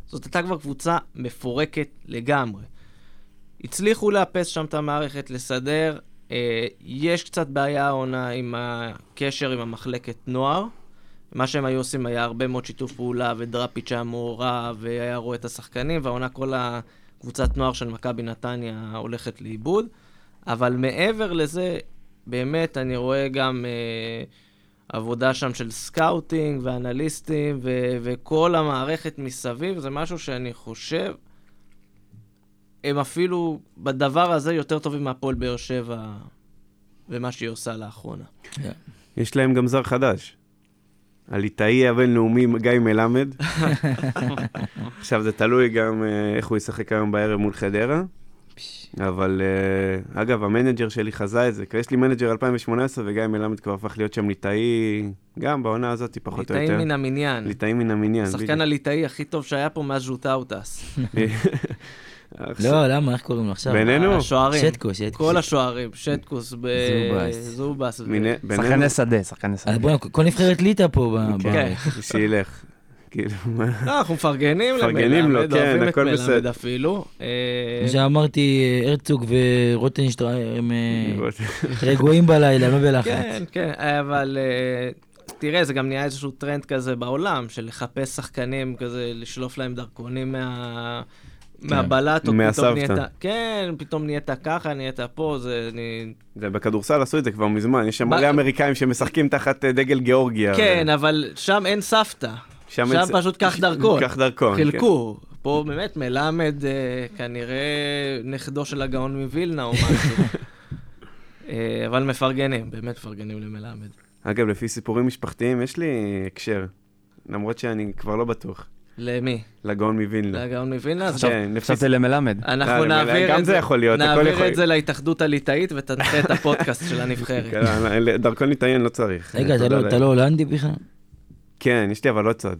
זאת הייתה כבר קבוצה מפורקת לגמרי. הצליחו לאפס שם את המערכת, לסדר. אה, יש קצת בעיה העונה עם הקשר עם המחלקת נוער. מה שהם היו עושים היה הרבה מאוד שיתוף פעולה, ודראפיץ' היה מעורב, והיה רואה את השחקנים, והעונה כל הקבוצת נוער של מכבי נתניה הולכת לאיבוד. אבל מעבר לזה, באמת אני רואה גם אה, עבודה שם של סקאוטינג ואנליסטים, ו- וכל המערכת מסביב, זה משהו שאני חושב, הם אפילו בדבר הזה יותר טובים מהפועל באר שבע ומה שהיא עושה לאחרונה. יש להם גם זר חדש. הליטאי הבינלאומי גיא מלמד. עכשיו זה תלוי גם אה, איך הוא ישחק היום בערב מול חדרה. אבל אה, אגב, המנג'ר שלי חזה את זה, כי יש לי מנג'ר 2018 וגיא מלמד כבר הפך להיות שם ליטאי, גם בעונה הזאת פחות או יותר. ליטאים מן המניין. ליטאי מן המניין. השחקן הליטאי הכי טוב שהיה פה מאז ז'וטאוטס. עכשיו- לא, למה? איך קוראים לו עכשיו? בינינו? השוערים. שטקו, שטקו. כל השוערים, שטקוס, ב- זובס. שחקני שדה, שחקני אז שדה. בוא'נה, כל נבחרת ליטא פה ב- כן, בארץ. שילך. כאילו, מה? לא, אנחנו מפרגנים מפרגנים לו, למלמד, כן, אוהבים את הכל מלמד בסדר. אפילו. אה, כמו שאמרתי, אה, הרצוג ורוטנשטרייר הם אה, רגועים בלילה, לא בלחץ. כן, כן, אבל אה, תראה, זה גם נהיה איזשהו טרנד כזה בעולם, של לחפש שחקנים כזה, לשלוף להם דרכונים מה... מהבלטות, פתאום מהסבתא. נהיית, כן, פתאום נהיית ככה, נהיית פה, זה, אני... זה בכדורסל עשו את זה כבר מזמן, יש שם מלא אמריקאים שמשחקים תחת אה, דגל גיאורגיה. כן, אבל שם אין סבתא. שם אין פשוט קח דרכון. קח דרכון. כן. חילקו. פה באמת מלמד אה, כנראה נכדו של הגאון מווילנה או משהו. אה, אבל מפרגנים, באמת מפרגנים למלמד. אגב, לפי סיפורים משפחתיים, יש לי הקשר. למרות שאני כבר לא בטוח. למי? לגאון מווילנה. לגאון מווילנה? כן, חשבתי למלמד. אנחנו לא, נעביר גם את זה יכול להיות, הכל נעביר יכול- את זה להתאחדות הליטאית ותנחה את הפודקאסט של הנבחרת. כן, דרכון ליטאיין לא צריך. רגע, אתה לא-. אתה לא הולנדי בכלל? כן, יש לי אבל לא צד.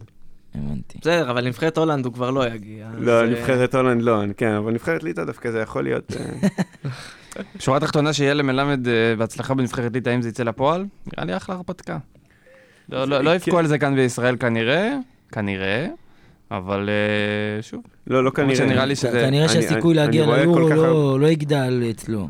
הבנתי. בסדר, אבל נבחרת הולנד הוא כבר לא יגיע. לא, אה, נבחרת הולנד לא, כן, אבל נבחרת ליטא דווקא זה יכול להיות... אה, שורה תחתונה שיהיה למלמד אה, בהצלחה בנבחרת ליטא, אם זה יצא לפועל, נראה לי אחלה הרפתקה. לא- לא לא יבכו על זה כאן בישראל כנראה, כנראה, אבל אה, שוב, לא, לא כנראה. שנראה לי כ- שזה- כנראה אני- שהסיכוי להגיע ליורו לא- לא יגדל אצלו.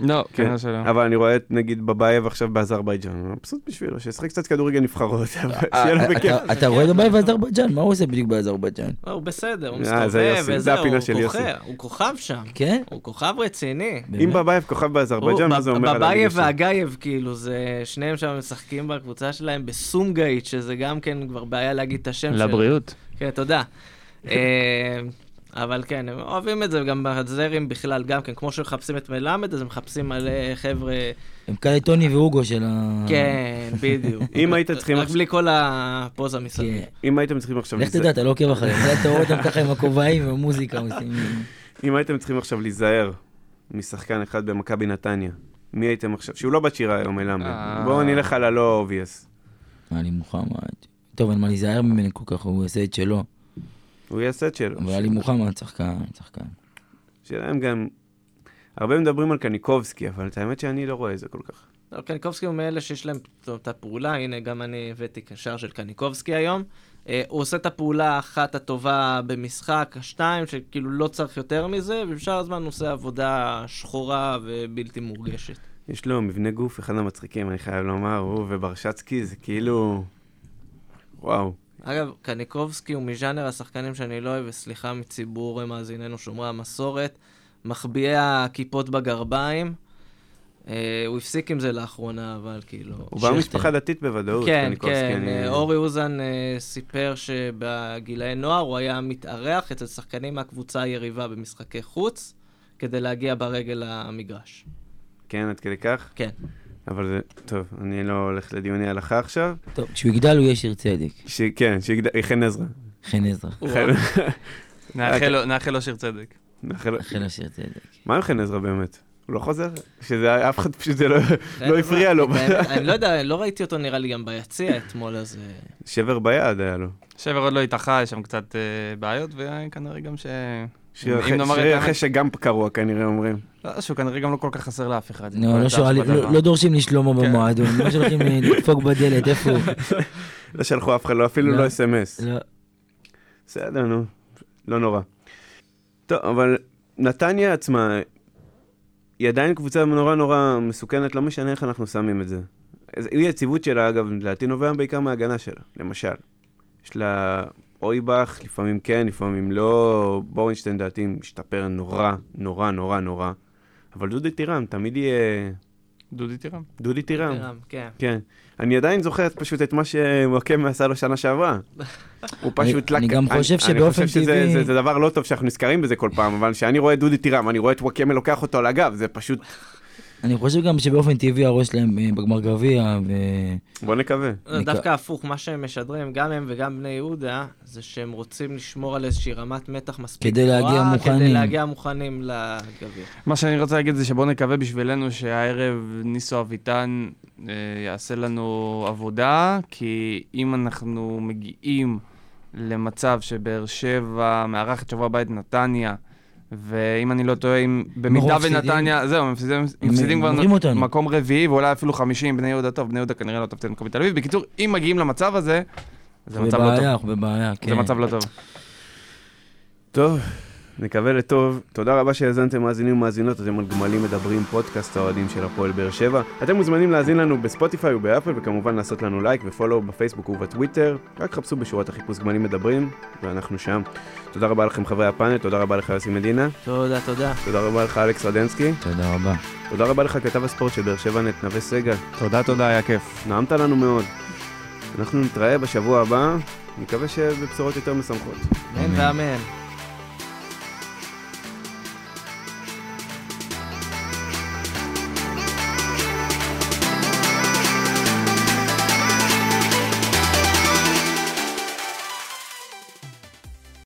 לא, כן, כנראה שלא. אבל אני רואה את נגיד בבייב עכשיו באזרבייג'אן, מבסוט בשבילו, שישחק קצת כדורגל נבחרות, שיהיה לו אה, בכיף. אתה- רואה בבית באזרבייג'אן? מה הוא עושה בדיוק באזרבייג'אן? לא, הוא בסדר, הוא אה, זה מסתובב וזהו, הפינה הוא של יוסי. כוכב, הוא כוכב שם. כן? הוא כוכב רציני. אם? בבייב כוכב באזרבייג'אן, מה זה אומר על בבייב? והגייב, כאילו, זה... שניהם שם משחקים בקבוצה שלהם בסומגייט, שזה גם כן כבר בעיה להגיד את השם שלו. לבריאות. כן, תודה. אבל כן, הם אוהבים את זה, גם בזרים בכלל, גם כן, כמו שמחפשים את מלמד, אז הם מחפשים מלא חבר'ה... הם כאלה טוני והוגו של ה... כן, בדיוק. אם הייתם צריכים רק בלי כל הפוזה מסביב. כן. אם הייתם צריכים עכשיו... לך תדע, אתה לא עוקב אחריהם. אתה רואה אותם ככה עם הכובעים והמוזיקה עושים. אם הייתם צריכים עכשיו להיזהר משחקן אחד במכבי נתניה, מי הייתם עכשיו? שהוא לא בת שירה היום, מלמד. אה. בואו נלך על הלא אובייס. עלי מוחמד. טוב, אין מה להיזהר ממנו כל כך, הוא יעשה את שלו. הוא יעשה את שלו. אבל עלי מוחמד, שחקן, שחקן. שלהם גם... הרבה מדברים על קניקובסקי, אבל את האמת שאני לא רואה את זה כל כך. לא, קניקובסקי הוא מאלה שיש להם את הפעולה, הנה גם אני הבאתי שער של קניקובסקי היום. אה, הוא עושה את הפעולה האחת הטובה במשחק, השתיים, שכאילו לא צריך יותר מזה, ובשאר הזמן הוא עושה עבודה שחורה ובלתי מורגשת. יש לו מבנה גוף אחד המצחיקים, אני חייב לומר, הוא וברשצקי זה כאילו... וואו. אגב, קניקובסקי הוא מז'אנר השחקנים שאני לא אוהב, וסליחה מציבור מאזיננו שומרי המסורת, מחביאי הכיפות בגרביים. אה, הוא הפסיק עם זה לאחרונה, אבל כאילו... הוא בא משפחה דתית בוודאות, כן, קניקובסקי, כן, אני- אה, אורי אוזן אה, סיפר שבגילאי נוער הוא היה מתארח אצל שחקנים מהקבוצה היריבה במשחקי חוץ, כדי להגיע ברגל למגרש. כן, עד כדי כך? כן. אבל זה... טוב, אני לא הולך לדיוני הלכה עכשיו. טוב, כשהוא יגדל הוא יהיה שיר צדק. ש... כן, שיגדל... חן עזרא. חן עזרא. חן- נאחל לו- נאחל לו שיר צדק. נאחל- לו שיר צדק. מה עם חן עזרא באמת? הוא לא חוזר? שזה אף אחד פשוט זה לא- לא הפריע לו. אני לא יודע, לא ראיתי אותו נראה לי גם ביציע אתמול, אז... אה, שבר ביד היה לו. שבר עוד לא התאחה, יש שם קצת אה, בעיות, וכנראה גם ש... שיר אם אחרי- נאמר את שיר האמת- אחרי שגם קרוע כנראה אומרים. לא, שהוא כנראה גם לא כל כך חסר לאף אחד. לא, לא. לא- לא דורשים לשלומו כן. במועדון, לא שולחים אה, לדפוק בדלת, איפה הוא? לא שלחו אף אחד, אפילו לא. אס.אם.אס. לא. בסדר, נו, לא נורא. טוב, אבל נתניה עצמה, היא עדיין קבוצה נורא נורא מסוכנת, לא משנה איך אנחנו שמים את זה. אז אי היציבות שלה, אגב, לדעתי נובע בעיקר מההגנה שלה, למשל. יש לה אויבך, לפעמים כן, לפעמים לא. בורנשטיין, לדעתי, משתפר נורא, נורא, נורא, נורא. אבל דודי טירם, תמיד יהיה... דודי טירם. דודי טירם. רם, כן. כן. אני עדיין זוכר פשוט את מה שוואקמה עשה לו שנה שעברה. הוא פשוט... אני גם חושב אני שבאופן חושב שזה- טבעי- זה- זה דבר לא טוב שאנחנו נזכרים בזה כל פעם, אבל כשאני רואה דודי טירם, אני רואה את וואקמה לוקח אותו על הגב, זה פשוט... אני חושב גם שבאופן טבעי הראש שלהם אה, בגמר גביע, ו... בוא נקווה. זה אני דווקא הפוך, מה שהם משדרים, גם הם וגם בני יהודה, זה שהם רוצים לשמור על איזושהי רמת מתח מספיק כדי להגיע מוכנים. כדי להגיע מוכנים לגביע. מה שאני רוצה להגיד זה שבואו נקווה בשבילנו שהערב ניסו אביטן אה, יעשה לנו עבודה, כי אם אנחנו מגיעים למצב שבאר שבע מארחת שבוע הבא את נתניה, ואם אני לא טועה, אם במידה. ונתניה, זהו, הם מפסידים, מפסידים כבר אותנו. מקום רביעי, ואולי אפילו חמישי עם בני יהודה טוב, בני יהודה כנראה לא תפתיע את מכבי תל אביב. בקיצור, אם מגיעים למצב הזה, זה מצב לא בבעיה, טוב. אנחנו בבעיה, כן. זה מצב לא טוב. טוב, נקווה לטוב. תודה רבה שהאזנתם מאזינים ומאזינות, אתם על גמלים מדברים, פודקאסט האוהדים של הפועל באר שבע. אתם מוזמנים להאזין לנו בספוטיפיי ובאפל, וכמובן לעשות לנו לייק ו follow בפייסבוק ובטוויטר. רק חפשו בשורת החיפוש גמלים מדברים, ואנחנו שם. תודה רבה לכם חברי הפאנל, תודה רבה לך יוסי מדינה, תודה, תודה. תודה רבה לך אלכס רדנסקי, תודה רבה. תודה רבה לך כתב הספורט של באר שבע נט נווה סגל. תודה, תודה, היה כיף. נעמת לנו מאוד. אנחנו נתראה בשבוע הבא, נקווה שבבשורות יותר משמחות. אמן ואמן.